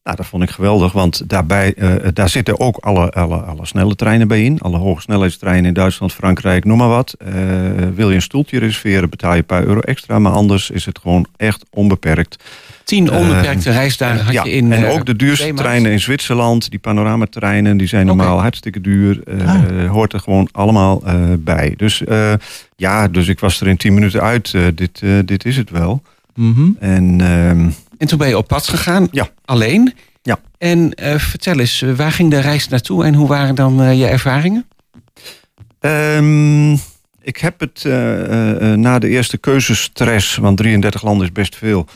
nou, dat vond ik geweldig, want daarbij, daar zitten ook alle, alle, alle snelle treinen bij in. Alle hogesnelheidstreinen in Duitsland, Frankrijk, noem maar wat. wil je een stoeltje reserveren, betaal je een paar euro extra. Maar anders is het gewoon echt onbeperkt. Tien onbeperkte uh, reisdagen had je in. En ook de duurste treinen in Zwitserland, die panoramatreinen, die zijn normaal okay. hartstikke duur. Uh, ah. Hoort er gewoon allemaal uh, bij. Dus ja, dus ik was er in tien minuten uit. dit, dit is het wel. Mm -hmm. en, ehm, en toen ben je op pad gegaan, ja. alleen. Ja. En vertel eens, waar ging de reis naartoe en hoe waren dan je ervaringen? Um, ik heb het uh, na de eerste keuzestress, want 33 landen is best veel,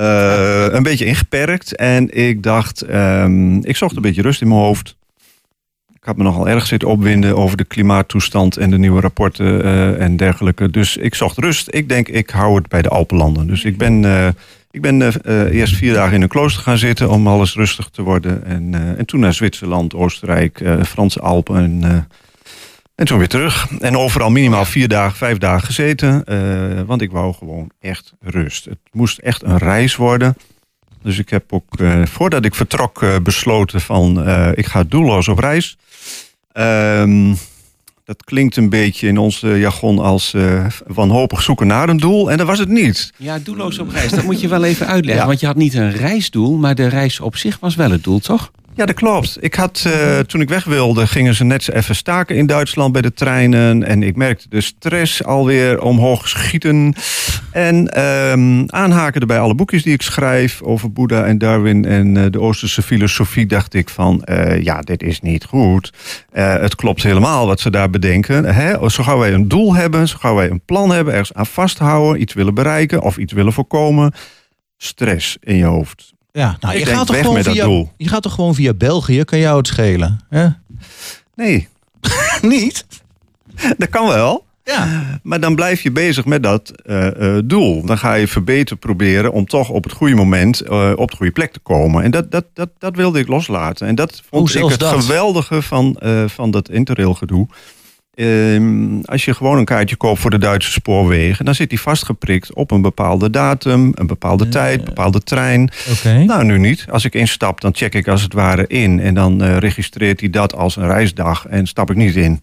uh, een beetje ingeperkt. En ik dacht, um, ik zocht een beetje rust in mijn hoofd. Ik had me nogal erg zitten opwinden over de klimaattoestand en de nieuwe rapporten en dergelijke. Dus ik zocht rust. Ik denk, ik hou het bij de Alpenlanden. Dus ik ben, ik ben eerst vier dagen in een klooster gaan zitten om alles rustig te worden. En, en toen naar Zwitserland, Oostenrijk, Franse Alpen en en toen weer terug. En overal minimaal vier dagen, vijf dagen gezeten. Uh, want ik wou gewoon echt rust. Het moest echt een reis worden. Dus ik heb ook, uh, voordat ik vertrok, uh, besloten van... ik ga doelloos op reis. Ehm, dat klinkt een beetje in onze jargon als wanhopig zoeken naar een doel. En dat was het niet. Ja, doelloos op reis. Dat moet je wel even uitleggen. Ja. Want je had niet een reisdoel, maar de reis op zich was wel het doel, toch? Ja, dat klopt. Ik had, uh, toen ik weg wilde, gingen ze net even staken in Duitsland bij de treinen. En ik merkte de stress alweer omhoog schieten. En um, aanhaken bij alle boekjes die ik schrijf over Boeddha en Darwin en uh, de Oosterse filosofie, dacht ik van, uh, ja, dit is niet goed. het klopt helemaal wat ze daar bedenken. Hè? Zo gauw wij een doel hebben, zo gauw wij een plan hebben, ergens aan vasthouden, iets willen bereiken of iets willen voorkomen, stress in je hoofd. Ja, nou, je gaat, toch gewoon via, je gaat toch gewoon via België, kan jou het schelen? Hè? Nee. Niet? Dat kan wel. Ja. Maar dan blijf je bezig met dat uh, uh, doel. Dan ga je verbeteren proberen om toch op het goede moment uh, op de goede plek te komen. En dat, dat, dat, dat wilde ik loslaten. En dat vond ik het dat? geweldige van, van dat interrail gedoe. Um, als je gewoon een kaartje koopt voor de Duitse spoorwegen, dan zit die vastgeprikt op een bepaalde datum, een bepaalde uh, tijd, een bepaalde trein. Okay. Nou, nu niet. Als ik instap, dan check ik als het ware in en dan uh, registreert hij dat als een reisdag en stap ik niet in.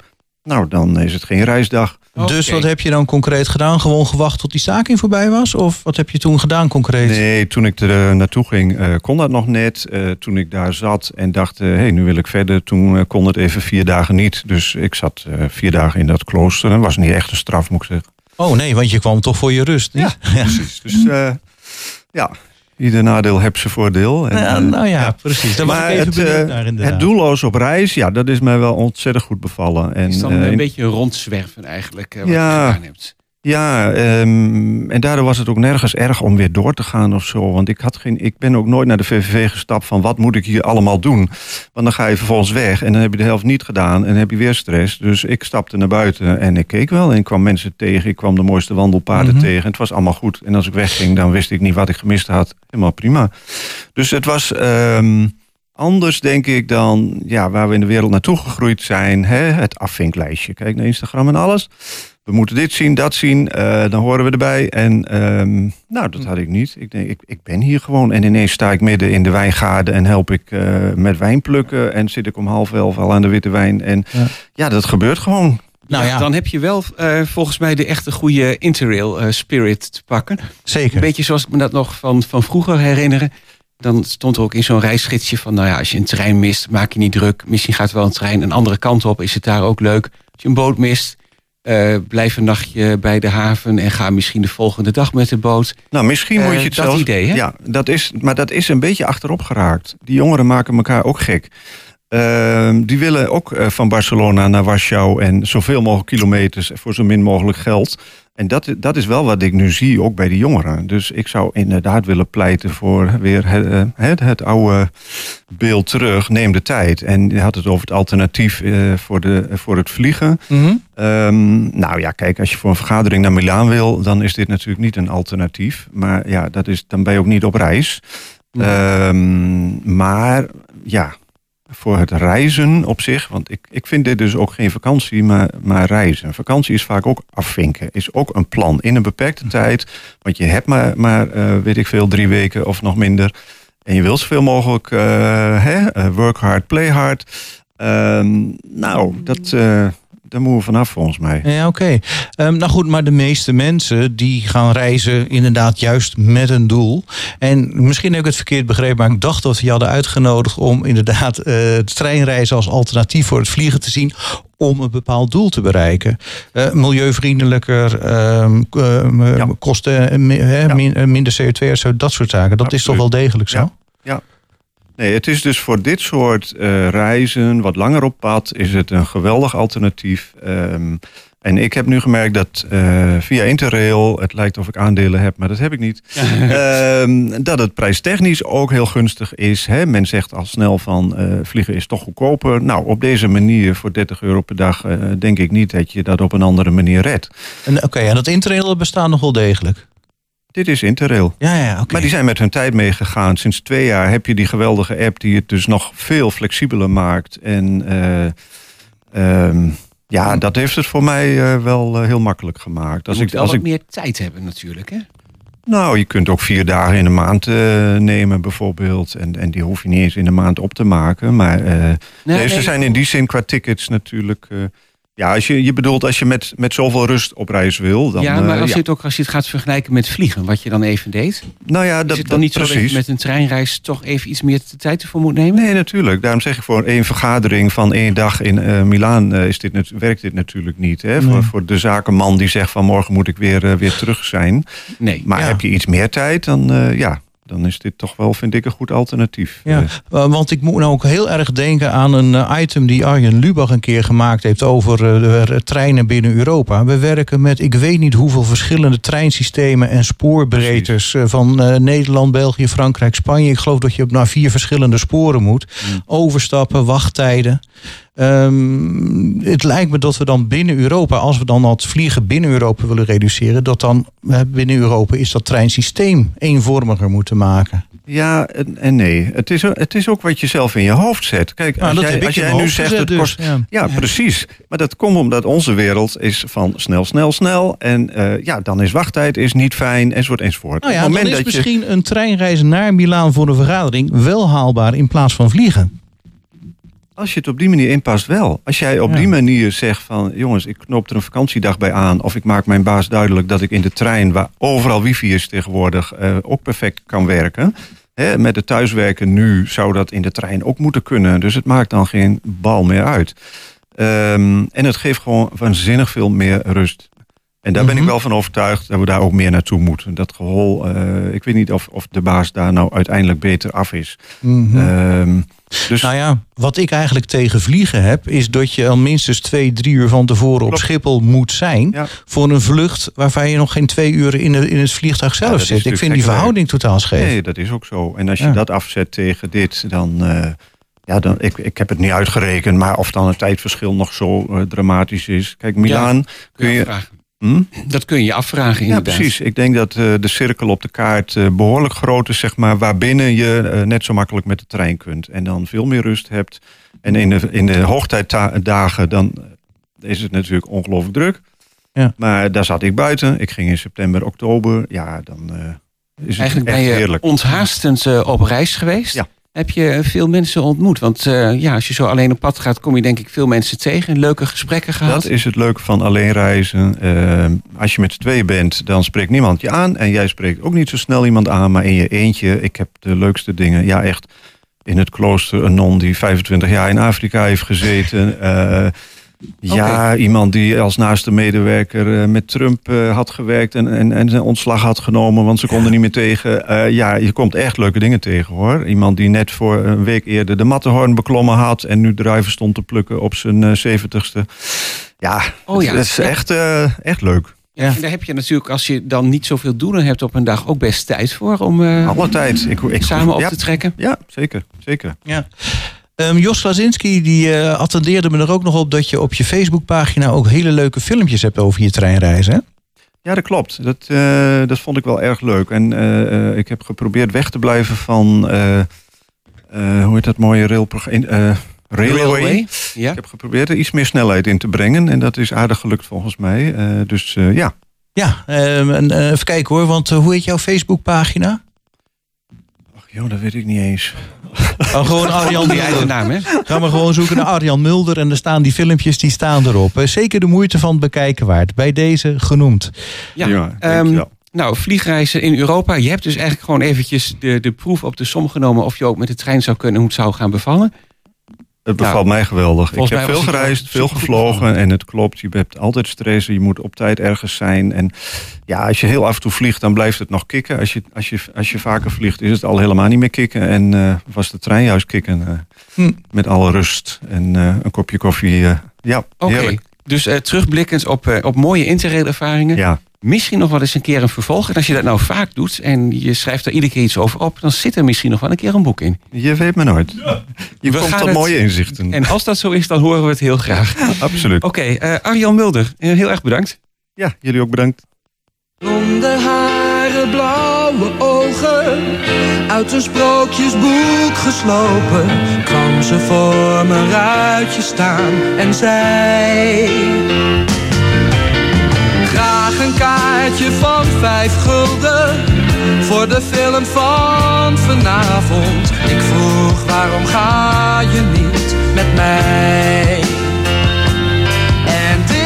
Nou dan is het geen reisdag. Dus wat heb je dan concreet gedaan? Gewoon gewacht tot die staking voorbij was? Of wat heb je toen gedaan concreet? Nee, toen ik er naartoe ging uh, kon dat nog net. Uh, toen ik daar zat en dacht, hé, hey, nu wil ik verder. Toen kon het even vier dagen niet. Dus ik zat vier dagen in dat klooster. Dat was niet echt een straf, moet ik zeggen. Oh nee, want je kwam toch voor je rust, niet? Ja, precies. Dus ja, Ieder nadeel heeft zijn voordeel. En, ja, nou ja, precies. Daar maar het, uh, het doelloos op reis, ja, dat is mij wel ontzettend goed bevallen. En, is dan uh, een beetje rondzwerven eigenlijk, uh, wat ja, je gedaan hebt. Ja, um, en daardoor was het ook nergens erg om weer door te gaan of zo. Want ik, had geen, ik ben ook nooit naar de VVV gestapt van wat moet ik hier allemaal doen. Want dan ga je vervolgens weg en dan heb je de helft niet gedaan en dan heb je weer stress. Dus ik stapte naar buiten en ik keek wel en ik kwam mensen tegen. Ik kwam de mooiste wandelpaden mm -hmm. tegen. Het was allemaal goed. En als ik wegging, dan wist ik niet wat ik gemist had. Helemaal prima. Dus het was... Um, anders, denk ik, dan ja, waar we in de wereld naartoe gegroeid zijn. Hè? Het afvinklijstje. Kijk naar Instagram en alles we moeten dit zien, dat zien, uh, dan horen we erbij. En um, nou, dat had ik niet. Ik denk, ik, ik ben hier gewoon. En ineens sta ik midden in de wijngaarden en help ik uh, met wijn plukken. En zit ik om half elf al aan de witte wijn. En ja, ja dat gebeurt gewoon. Nou ja. Dan heb je wel uh, volgens mij de echte goede interrail spirit te pakken. Zeker. Een beetje zoals ik me dat nog van, van vroeger herinneren. Dan stond er ook in zo'n reisgidsje van... nou ja, als je een trein mist, maak je niet druk. Misschien gaat wel een trein een andere kant op. Is het daar ook leuk? Als je een boot mist, uh, blijf een nachtje bij de haven en ga misschien de volgende dag met de boot. Nou, misschien moet je het uh, zelfs... idee, hè? Ja, dat is, maar dat is een beetje achterop geraakt. Die jongeren maken elkaar ook gek. Uh, die willen ook uh, van Barcelona naar Warschau en zoveel mogelijk kilometers voor zo min mogelijk geld. En dat, dat is wel wat ik nu zie, ook bij de jongeren. Dus ik zou inderdaad willen pleiten voor weer het, eh, het, het oude beeld terug. Neem de tijd. En je had het over het alternatief uh, voor, de, voor het vliegen. Mm -hmm. um, nou ja, kijk, als je voor een vergadering naar Milaan wil, dan is dit natuurlijk niet een alternatief. Maar ja, dat is, dan ben je ook niet op reis. Mm -hmm. um, maar ja, voor het reizen op zich. Want ik, ik vind dit dus ook geen vakantie, maar, maar reizen. Vakantie is vaak ook afvinken. Is ook een plan in een beperkte tijd. Want je hebt maar, maar uh, weet ik veel, drie weken of nog minder. En je wilt zoveel mogelijk uh, hè, work hard, play hard. Uh, nou, dat, uh, daar moeten we vanaf volgens mij. Ja, oké. Okay. Um, nou goed, maar de meeste mensen die gaan reizen inderdaad juist met een doel. En misschien heb ik het verkeerd begrepen, maar ik dacht dat we je hadden uitgenodigd om inderdaad uh, treinreizen als alternatief voor het vliegen te zien om een bepaald doel te bereiken. Uh, milieuvriendelijker, uh, uh, ja. kosten, ja. min, minder CO2, dat soort zaken. Dat Absoluut. is toch wel degelijk zo? Ja. Nee, het is dus voor dit soort uh, reizen, wat langer op pad, is het een geweldig alternatief. Um, en ik heb nu gemerkt dat uh, via Interrail, het lijkt of ik aandelen heb, maar dat heb ik niet, um, dat het prijstechnisch ook heel gunstig is. Hè? Men zegt al snel van uh, vliegen is toch goedkoper. Nou, op deze manier voor 30 euro per dag denk ik niet dat je dat op een andere manier redt. Oké, okay, en dat Interrail bestaat nog wel degelijk? Dit is Interrail. Ja, ja, okay. Maar die zijn met hun tijd meegegaan. Sinds twee jaar heb je die geweldige app die het dus nog veel flexibeler maakt. En uh, um, ja, dat heeft het voor mij uh, wel uh, heel makkelijk gemaakt. Als je ik, als ik meer tijd hebben natuurlijk, hè? Nou, je kunt ook vier dagen in de maand uh, nemen bijvoorbeeld. En, en die hoef je niet eens in de maand op te maken. Maar nee, nee, ze zijn in die zin qua tickets natuurlijk... Ja, als je, je bedoelt als je met, met zoveel rust op reis wil. Dan, ja, maar als, uh, je het ook, als je het gaat vergelijken met vliegen, wat je dan even deed. Nou ja, dat, is het dan niet precies. zo dat je met een treinreis toch even iets meer de tijd ervoor moet nemen? Nee, natuurlijk. Daarom zeg ik voor één vergadering van één dag in uh, Milaan uh, is dit, werkt dit natuurlijk niet. Hè? Nee. Voor, voor de zakenman die zegt van morgen moet ik weer, weer terug zijn. Nee. Maar ja. heb je iets meer tijd, dan ja, dan is dit toch wel, vind ik, een goed alternatief. Ja, want ik moet nou ook heel erg denken aan een item die Arjen Lubach een keer gemaakt heeft over de treinen binnen Europa. We werken met ik weet niet hoeveel verschillende treinsystemen en spoorbreedtes Precies. van Nederland, België, Frankrijk, Spanje. Ik geloof dat je naar vier verschillende sporen moet. Mm. Overstappen, wachttijden. Um, het lijkt me dat we dan binnen Europa, als we dan het vliegen binnen Europa willen reduceren, dat dan binnen Europa is dat treinsysteem eenvormiger moeten maken. Ja en, en nee. Het is, het is ook wat je zelf in je hoofd zet. Kijk, als nou, jij, als jij nu zegt het dus, kost. Ja. ja. precies. Maar dat komt omdat onze wereld is van snel, snel, snel. En uh, ja, dan is wachttijd is niet fijn, enzovoort, enzovoort. Nou ja, Op het moment dan is dat misschien je... een treinreis naar Milaan voor een vergadering wel haalbaar in plaats van vliegen. Als je het op die manier inpast, wel. Als jij op Ja. die manier zegt van... jongens, ik knoop er een vakantiedag bij aan... of ik maak mijn baas duidelijk dat ik in de trein... waar overal wifi is tegenwoordig, eh, ook perfect kan werken. Hè, met het thuiswerken nu zou dat in de trein ook moeten kunnen. Dus het maakt dan geen bal meer uit. Ehm, en het geeft gewoon waanzinnig veel meer rust. En daar ben ik Mhm. wel van overtuigd dat we daar ook meer naartoe moeten. Dat gehol, eh, ik weet niet of, of de baas daar nou uiteindelijk beter af is. Ehm, dus Nou ja, wat ik eigenlijk tegen vliegen heb, is dat je al minstens twee, drie uur van tevoren op. Schiphol moet zijn. Ja. Voor een vlucht waarvan je nog geen twee uur in, de, in het vliegtuig zelf zit. Ik vind die verhouding totaal scheef. Nee, dat is ook zo. En als je Ja. dat afzet tegen dit, dan. eh, ja, dan ik, ik heb het niet uitgerekend, maar of dan het tijdverschil nog zo eh, dramatisch is. Kijk, Milaan kun je. Hm? Dat kun je je afvragen Ja, inderdaad. precies. Ik denk dat eh, de cirkel op de kaart eh, behoorlijk groot is, zeg maar, waarbinnen je eh, net zo makkelijk met de trein kunt. En dan veel meer rust hebt. En in de, in de hoogtijdagen, dan is het natuurlijk ongelooflijk druk. Ja. Maar daar zat ik buiten. Ik ging in september, oktober. Ja, dan eh, is het Eigenlijk echt ben je heerlijk. onthaastend op reis geweest. Ja. Heb je eh, veel mensen ontmoet? Want eh, ja, als je zo alleen op pad gaat, kom je denk ik veel mensen tegen. Leuke gesprekken gehad. Dat is het leuke van alleen reizen. Eh, als je met z'n tweeën bent, dan spreekt niemand je aan. En jij spreekt ook niet zo snel iemand aan. Maar in je eentje, ik heb de leukste dingen. Ja, echt in het klooster een non die 25 jaar in Afrika heeft gezeten. Ja, iemand die als naaste medewerker eh, met Trump eh, had gewerkt en, en, en zijn ontslag had genomen, want ze konden niet meer tegen. Eh, ja, je komt echt leuke dingen tegen hoor. Iemand die net voor een week eerder de Matterhorn beklommen had en nu druiven stond te plukken op zijn zeventigste. Ja, Oh ja. het is Ja. echt, echt leuk. Ja. En daar heb je natuurlijk, als je dan niet zoveel doelen hebt op een dag, ook best tijd voor om Alle tijd. Ik, ik, samen op ja, te trekken. Ja, zeker. zeker. Ehm, Jos Lazinski die eh, attendeerde me er ook nog op dat je op je Facebookpagina ook hele leuke filmpjes hebt over je treinreizen. hè? Ja, dat klopt. Dat, eh, dat vond ik wel erg leuk. En eh, eh, ik heb geprobeerd weg te blijven van, eh, eh, hoe heet dat mooie railprogramma? eh Railway. Ja. Ik heb geprobeerd er iets meer snelheid in te brengen. En dat is aardig gelukt volgens mij. Eh, dus eh, ja, Ja, ehm, en, eh, even kijken hoor, want hoe heet jouw Facebookpagina? Joh, dat weet ik niet eens. Oh, gewoon Arjan Die eigen naam, hè? Ga maar gewoon zoeken naar Arjan Mulder en er staan die filmpjes, die staan erop. Eh, Zeker de moeite van het bekijken waard. Bij deze genoemd. Ja. Ja, ehm, dankjewel. nou, vliegreizen in Europa. Je hebt dus eigenlijk gewoon eventjes de, de proef op de som genomen of je ook met de trein zou kunnen, hoe het zou gaan bevallen. Het bevalt mij geweldig. Ik heb veel gereisd, veel gevlogen. En het klopt, je hebt altijd stress. Je moet op tijd ergens zijn. En ja, als je heel af en toe vliegt, dan blijft het nog kicken. Als je, als je, als je vaker vliegt, is het al helemaal niet meer kicken. En eh, was de trein juist kicken. eh, Hm. Met alle rust en eh, een kopje koffie. ja, Oké, heerlijk. dus terugblikkend op, op mooie interrail ervaringen. Ja, Misschien nog wel eens een keer een vervolg. En als je dat nou vaak doet en je schrijft er iedere keer iets over op, dan zit er misschien nog wel een keer een boek in. je weet me nooit. Je We komt tot het- mooie inzichten. En als dat zo is, dan horen we het heel graag. Absoluut. Oké, eh, Arjan Mulder, eh, heel erg bedankt. Ja, jullie ook bedankt. Blonde haren, blauwe ogen, uit een sprookjesboek geslopen, kwam ze voor mijn ruitje staan en zei: een kaartje van vijf gulden voor de film van vanavond. Ik vroeg waarom ga je niet met mij? En dit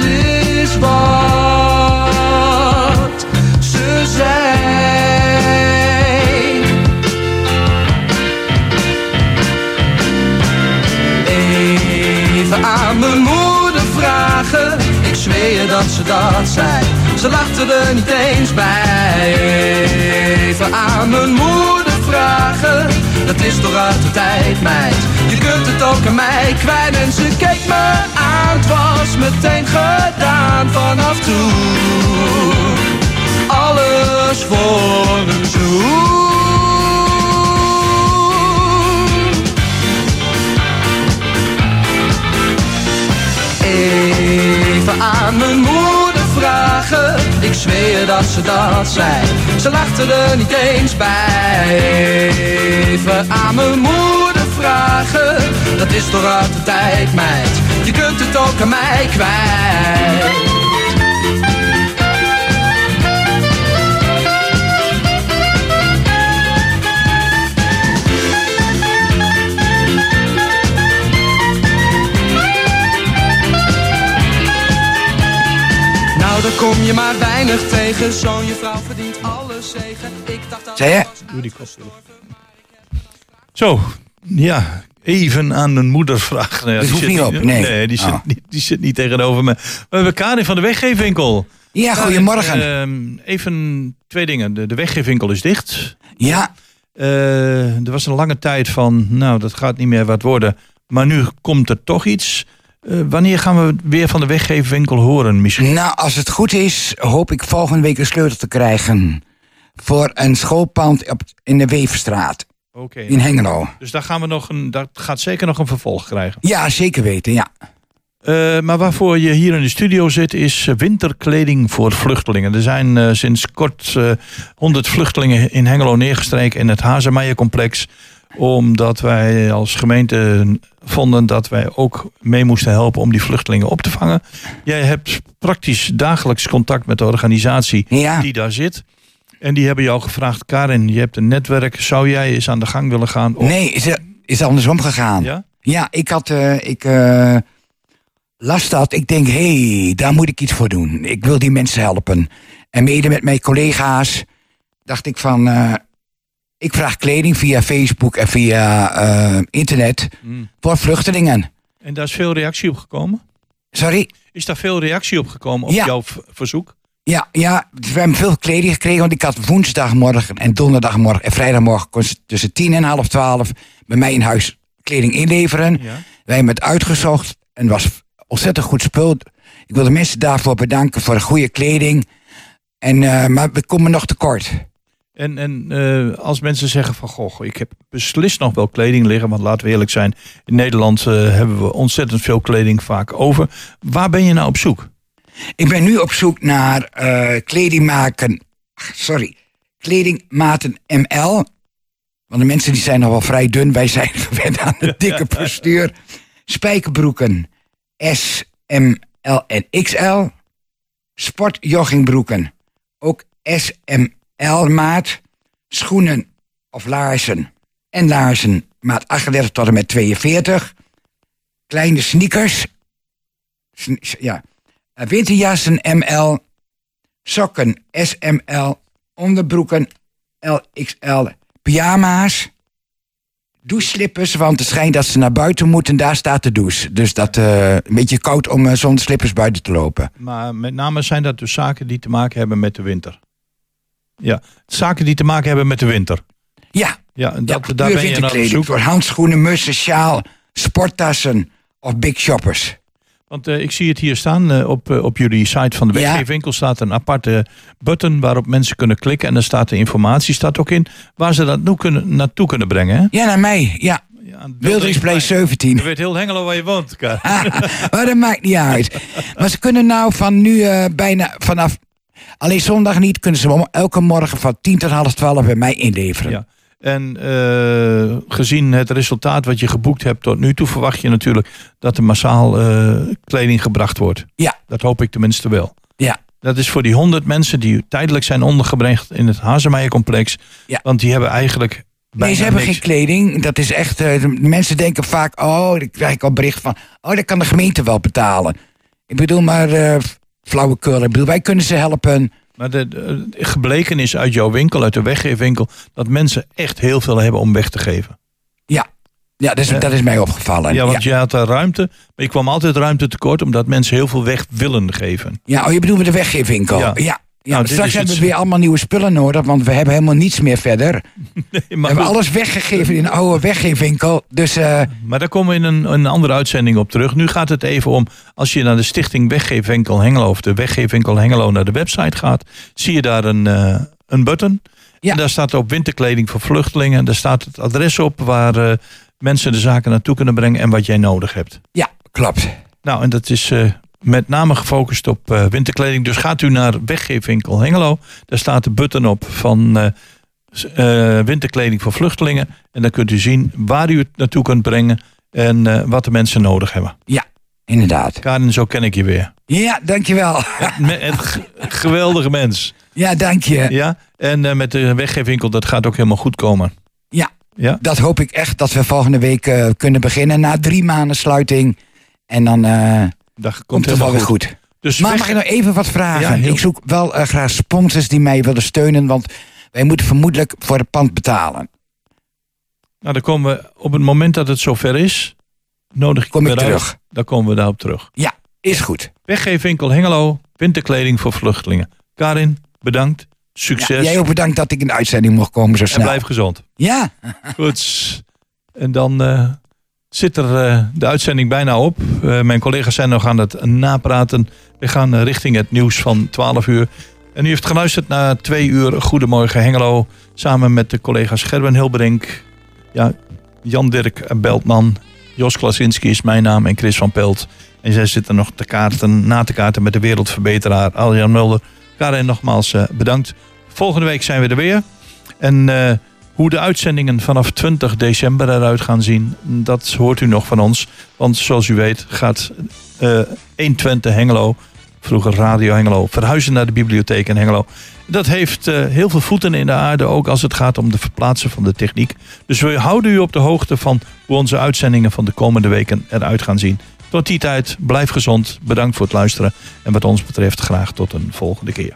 is wat ze zei. Even aan mijn moeder zweer dat ze dat zei. Ze lachte er niet eens bij. Even aan mijn moeder vragen, dat is toch uit de tijd, meid. Je kunt het ook aan mij kwijt en ze keek me aan. Het was meteen gedaan vanaf toen. Alles voor een zoen. Even aan mijn moeder vragen, ik zweer dat ze dat zei. Ze lachte er niet eens bij. Even aan mijn moeder vragen, dat is toch uit de tijd, meid. Je kunt het ook aan mij kwijt. Weinig tegen. Zo'n je vrouw verdient alles zegen. Ik dacht dat? Doe die koptelefoon. Zo, ja. Even aan mijn moeder vragen. Nou ja, die hoeft zit niet op, nee. die, zit Oh. niet, die zit niet tegenover me. We hebben Karin van de weggeefwinkel. Ja, goedemorgen. Karin, eh, even twee dingen. De, de weggeefwinkel is dicht. Ja, Eh, er was een lange tijd van, nou, dat gaat niet meer wat worden. Maar nu komt er toch iets. Eh, wanneer gaan we weer van de weggeefwinkel horen, misschien? nou als het goed is, hoop ik volgende week een sleutel te krijgen. Voor een schoolpand op, in de Weverstraat Oké. in Hengelo. Dus daar gaan we nog een, dat gaat zeker nog een vervolg krijgen. Ja, zeker weten, ja. Eh, maar waarvoor je hier in de studio zit, is eh, winterkleding voor vluchtelingen. Er zijn sinds kort eh 100 vluchtelingen in Hengelo neergestreken in het Hazemeijercomplex. Omdat wij als gemeente vonden dat wij ook mee moesten helpen om die vluchtelingen op te vangen. Jij hebt praktisch dagelijks contact met de organisatie Ja, die daar zit. En die hebben jou gevraagd, Karin, je hebt een netwerk. Zou jij eens aan de gang willen gaan? Of- nee, is, is andersom gegaan. Ja? Ja, ik had, eh, ik eh, las dat. Ik denk, hé, hey, daar moet ik iets voor doen. Ik wil die mensen helpen. En mede met mijn collega's dacht ik van, eh, ik vraag kleding via Facebook en via eh, internet Mm. voor vluchtelingen. En daar is veel reactie op gekomen? Sorry? Is daar veel reactie op gekomen op Ja. jouw verzoek? Ja, ja, we hebben veel kleding gekregen, want ik had woensdagmorgen en donderdagmorgen en vrijdagmorgen kon ze tussen tien en half twaalf bij mij in huis kleding inleveren. Ja. Wij hebben het uitgezocht en het was ontzettend goed spul. Ik wil de mensen daarvoor bedanken voor de goede kleding. En, eh, maar we komen nog tekort. En, en eh, als mensen zeggen van, goh, ik heb beslist nog wel kleding liggen, want laten we eerlijk zijn, in Nederland eh, hebben we ontzettend veel kleding vaak over. Waar ben je nou op zoek? Ik ben nu op zoek naar eh kledingmaken. Sorry, kledingmaten ML. Want de mensen die zijn nog wel vrij dun. Wij zijn gewend aan de dikke postuur. Spijkerbroeken S, M, L en XL. Sportjoggingbroeken ook S, M, L maat. Schoenen of laarzen en laarzen maat 38 tot en met 42. Kleine sneakers. Sn- ja, eh, winterjassen ML, sokken SML, onderbroeken LXL, pyjama's, doucheslippers, want het schijnt dat ze naar buiten moeten, daar staat de douche. Dus dat eh, een beetje koud om eh, zonder slippers buiten te lopen. Maar met name zijn dat dus zaken die te maken hebben met de winter. Ja, zaken die te maken hebben met de winter. Ja, Ja, dat, ja daar ben je naar op zoek. voor handschoenen, mussen, sjaal, sporttassen of big shoppers. Want eh, ik zie het hier staan eh, op, eh, op jullie site van de Ja. weggeefwinkel staat een aparte button waarop mensen kunnen klikken en dan staat de informatie staat ook in waar ze dat nu kunnen, naartoe kunnen brengen. Hè? Ja, naar mij. Ja, Ja, Wilderingsplei 17. Je weet heel Hengelo waar je woont. Maar dat maakt niet uit. Maar ze kunnen nou van nu bijna vanaf. Alleen zondag niet, kunnen ze elke morgen van 10 tot half 12 bij mij inleveren. Ja. En eh, gezien het resultaat wat je geboekt hebt tot nu toe, verwacht je natuurlijk dat er massaal eh, kleding gebracht wordt. Ja. Dat hoop ik tenminste wel. Ja. Dat is voor die honderd mensen die tijdelijk zijn ondergebracht in het Hazemeijercomplex. Ja. Want die hebben eigenlijk. Nee, ze hebben niks. geen kleding. Dat is echt. eh, de mensen denken vaak: oh, dan krijg ik al bericht van. Oh, dat kan de gemeente wel betalen. Ik bedoel maar flauwekul. Ik bedoel, wij kunnen ze helpen. Maar de, de- gebleken is uit jouw winkel, uit de weggeefwinkel, dat mensen echt heel veel hebben om weg te geven. Ja, ja dat, is, Ja. dat is mij opgevallen. Ja, Ja, want je had daar ruimte, maar je kwam altijd ruimte tekort omdat mensen heel veel weg willen geven. ja oh, je bedoelt met de weggeefwinkel. Ja. Ja. Ja. Nou, straks hebben we weer allemaal nieuwe spullen nodig, want we hebben helemaal niets meer verder. Nee, We hebben goed, alles weggegeven in een oude weggeefwinkel. Dus eh, maar daar komen we in een, een andere uitzending op terug. Nu gaat het even om, als je naar de stichting Weggeefwinkel Hengelo of de Weggeefwinkel Hengelo naar de website gaat, zie je daar een, eh, een button. Ja. En daar staat op winterkleding voor vluchtelingen. Daar staat het adres op waar eh, mensen de zaken naartoe kunnen brengen en wat jij nodig hebt. ja, klopt. Nou, en dat is met name gefocust op eh, winterkleding. Dus gaat u naar Weggeefwinkel Hengelo. Daar staat de button op van eh, eh, winterkleding voor vluchtelingen. En dan kunt u zien waar u het naartoe kunt brengen en wat de mensen nodig hebben. Inderdaad. Karin, zo ken ik je weer. Ja, dankjewel. Een geweldige mens. Ja, dank je. Ja? En met de weggeefwinkel, dat gaat ook helemaal goed komen. Ja. Ja? Dat hoop ik echt dat we volgende week kunnen beginnen na drie maanden sluiting. En dan Dat komt, helemaal weer goed. goed. Dus maar mag ik nog even wat vragen? Ja, Ik zoek wel eh, graag sponsors die mij willen steunen, want wij moeten vermoedelijk voor het pand betalen. Nou, dan komen we op het moment dat het zover is, nodig ik Kom ik uit. terug. Dan komen we daarop terug. Ja, is goed. Weggeefwinkel Hengelo, winterkleding voor vluchtelingen. Karin, bedankt. Ja, Succes. jij ook bedankt dat ik in de uitzending mocht komen zo en snel. blijf gezond. Ja, Goed. En dan eh, zit er eh, de uitzending bijna op. Eh, mijn collega's zijn nog aan het napraten. We gaan eh, richting het nieuws van 12 uur. En u heeft geluisterd naar twee uur Goedemorgen Hengelo. Samen met de collega's Gerben Hilberink, ja, Jan-Dirk Beltman, Jos Klasinski is mijn naam en Chris van Pelt. En zij zitten nog te kaarten, na te kaarten met de wereldverbeteraar Aljan Mulder. Karin, nogmaals bedankt. Volgende week zijn we er weer. En hoe de uitzendingen vanaf 20 december eruit gaan zien, dat hoort u nog van ons. Want zoals u weet gaat eh 120 Hengelo, vroeger Radio Hengelo, verhuizen naar de bibliotheek in Hengelo. Dat heeft eh, heel veel voeten in de aarde, ook als het gaat om de verplaatsen van de techniek. Dus we houden u op de hoogte van hoe onze uitzendingen van de komende weken eruit gaan zien. Tot die tijd, blijf gezond, bedankt voor het luisteren en wat ons betreft graag tot een volgende keer.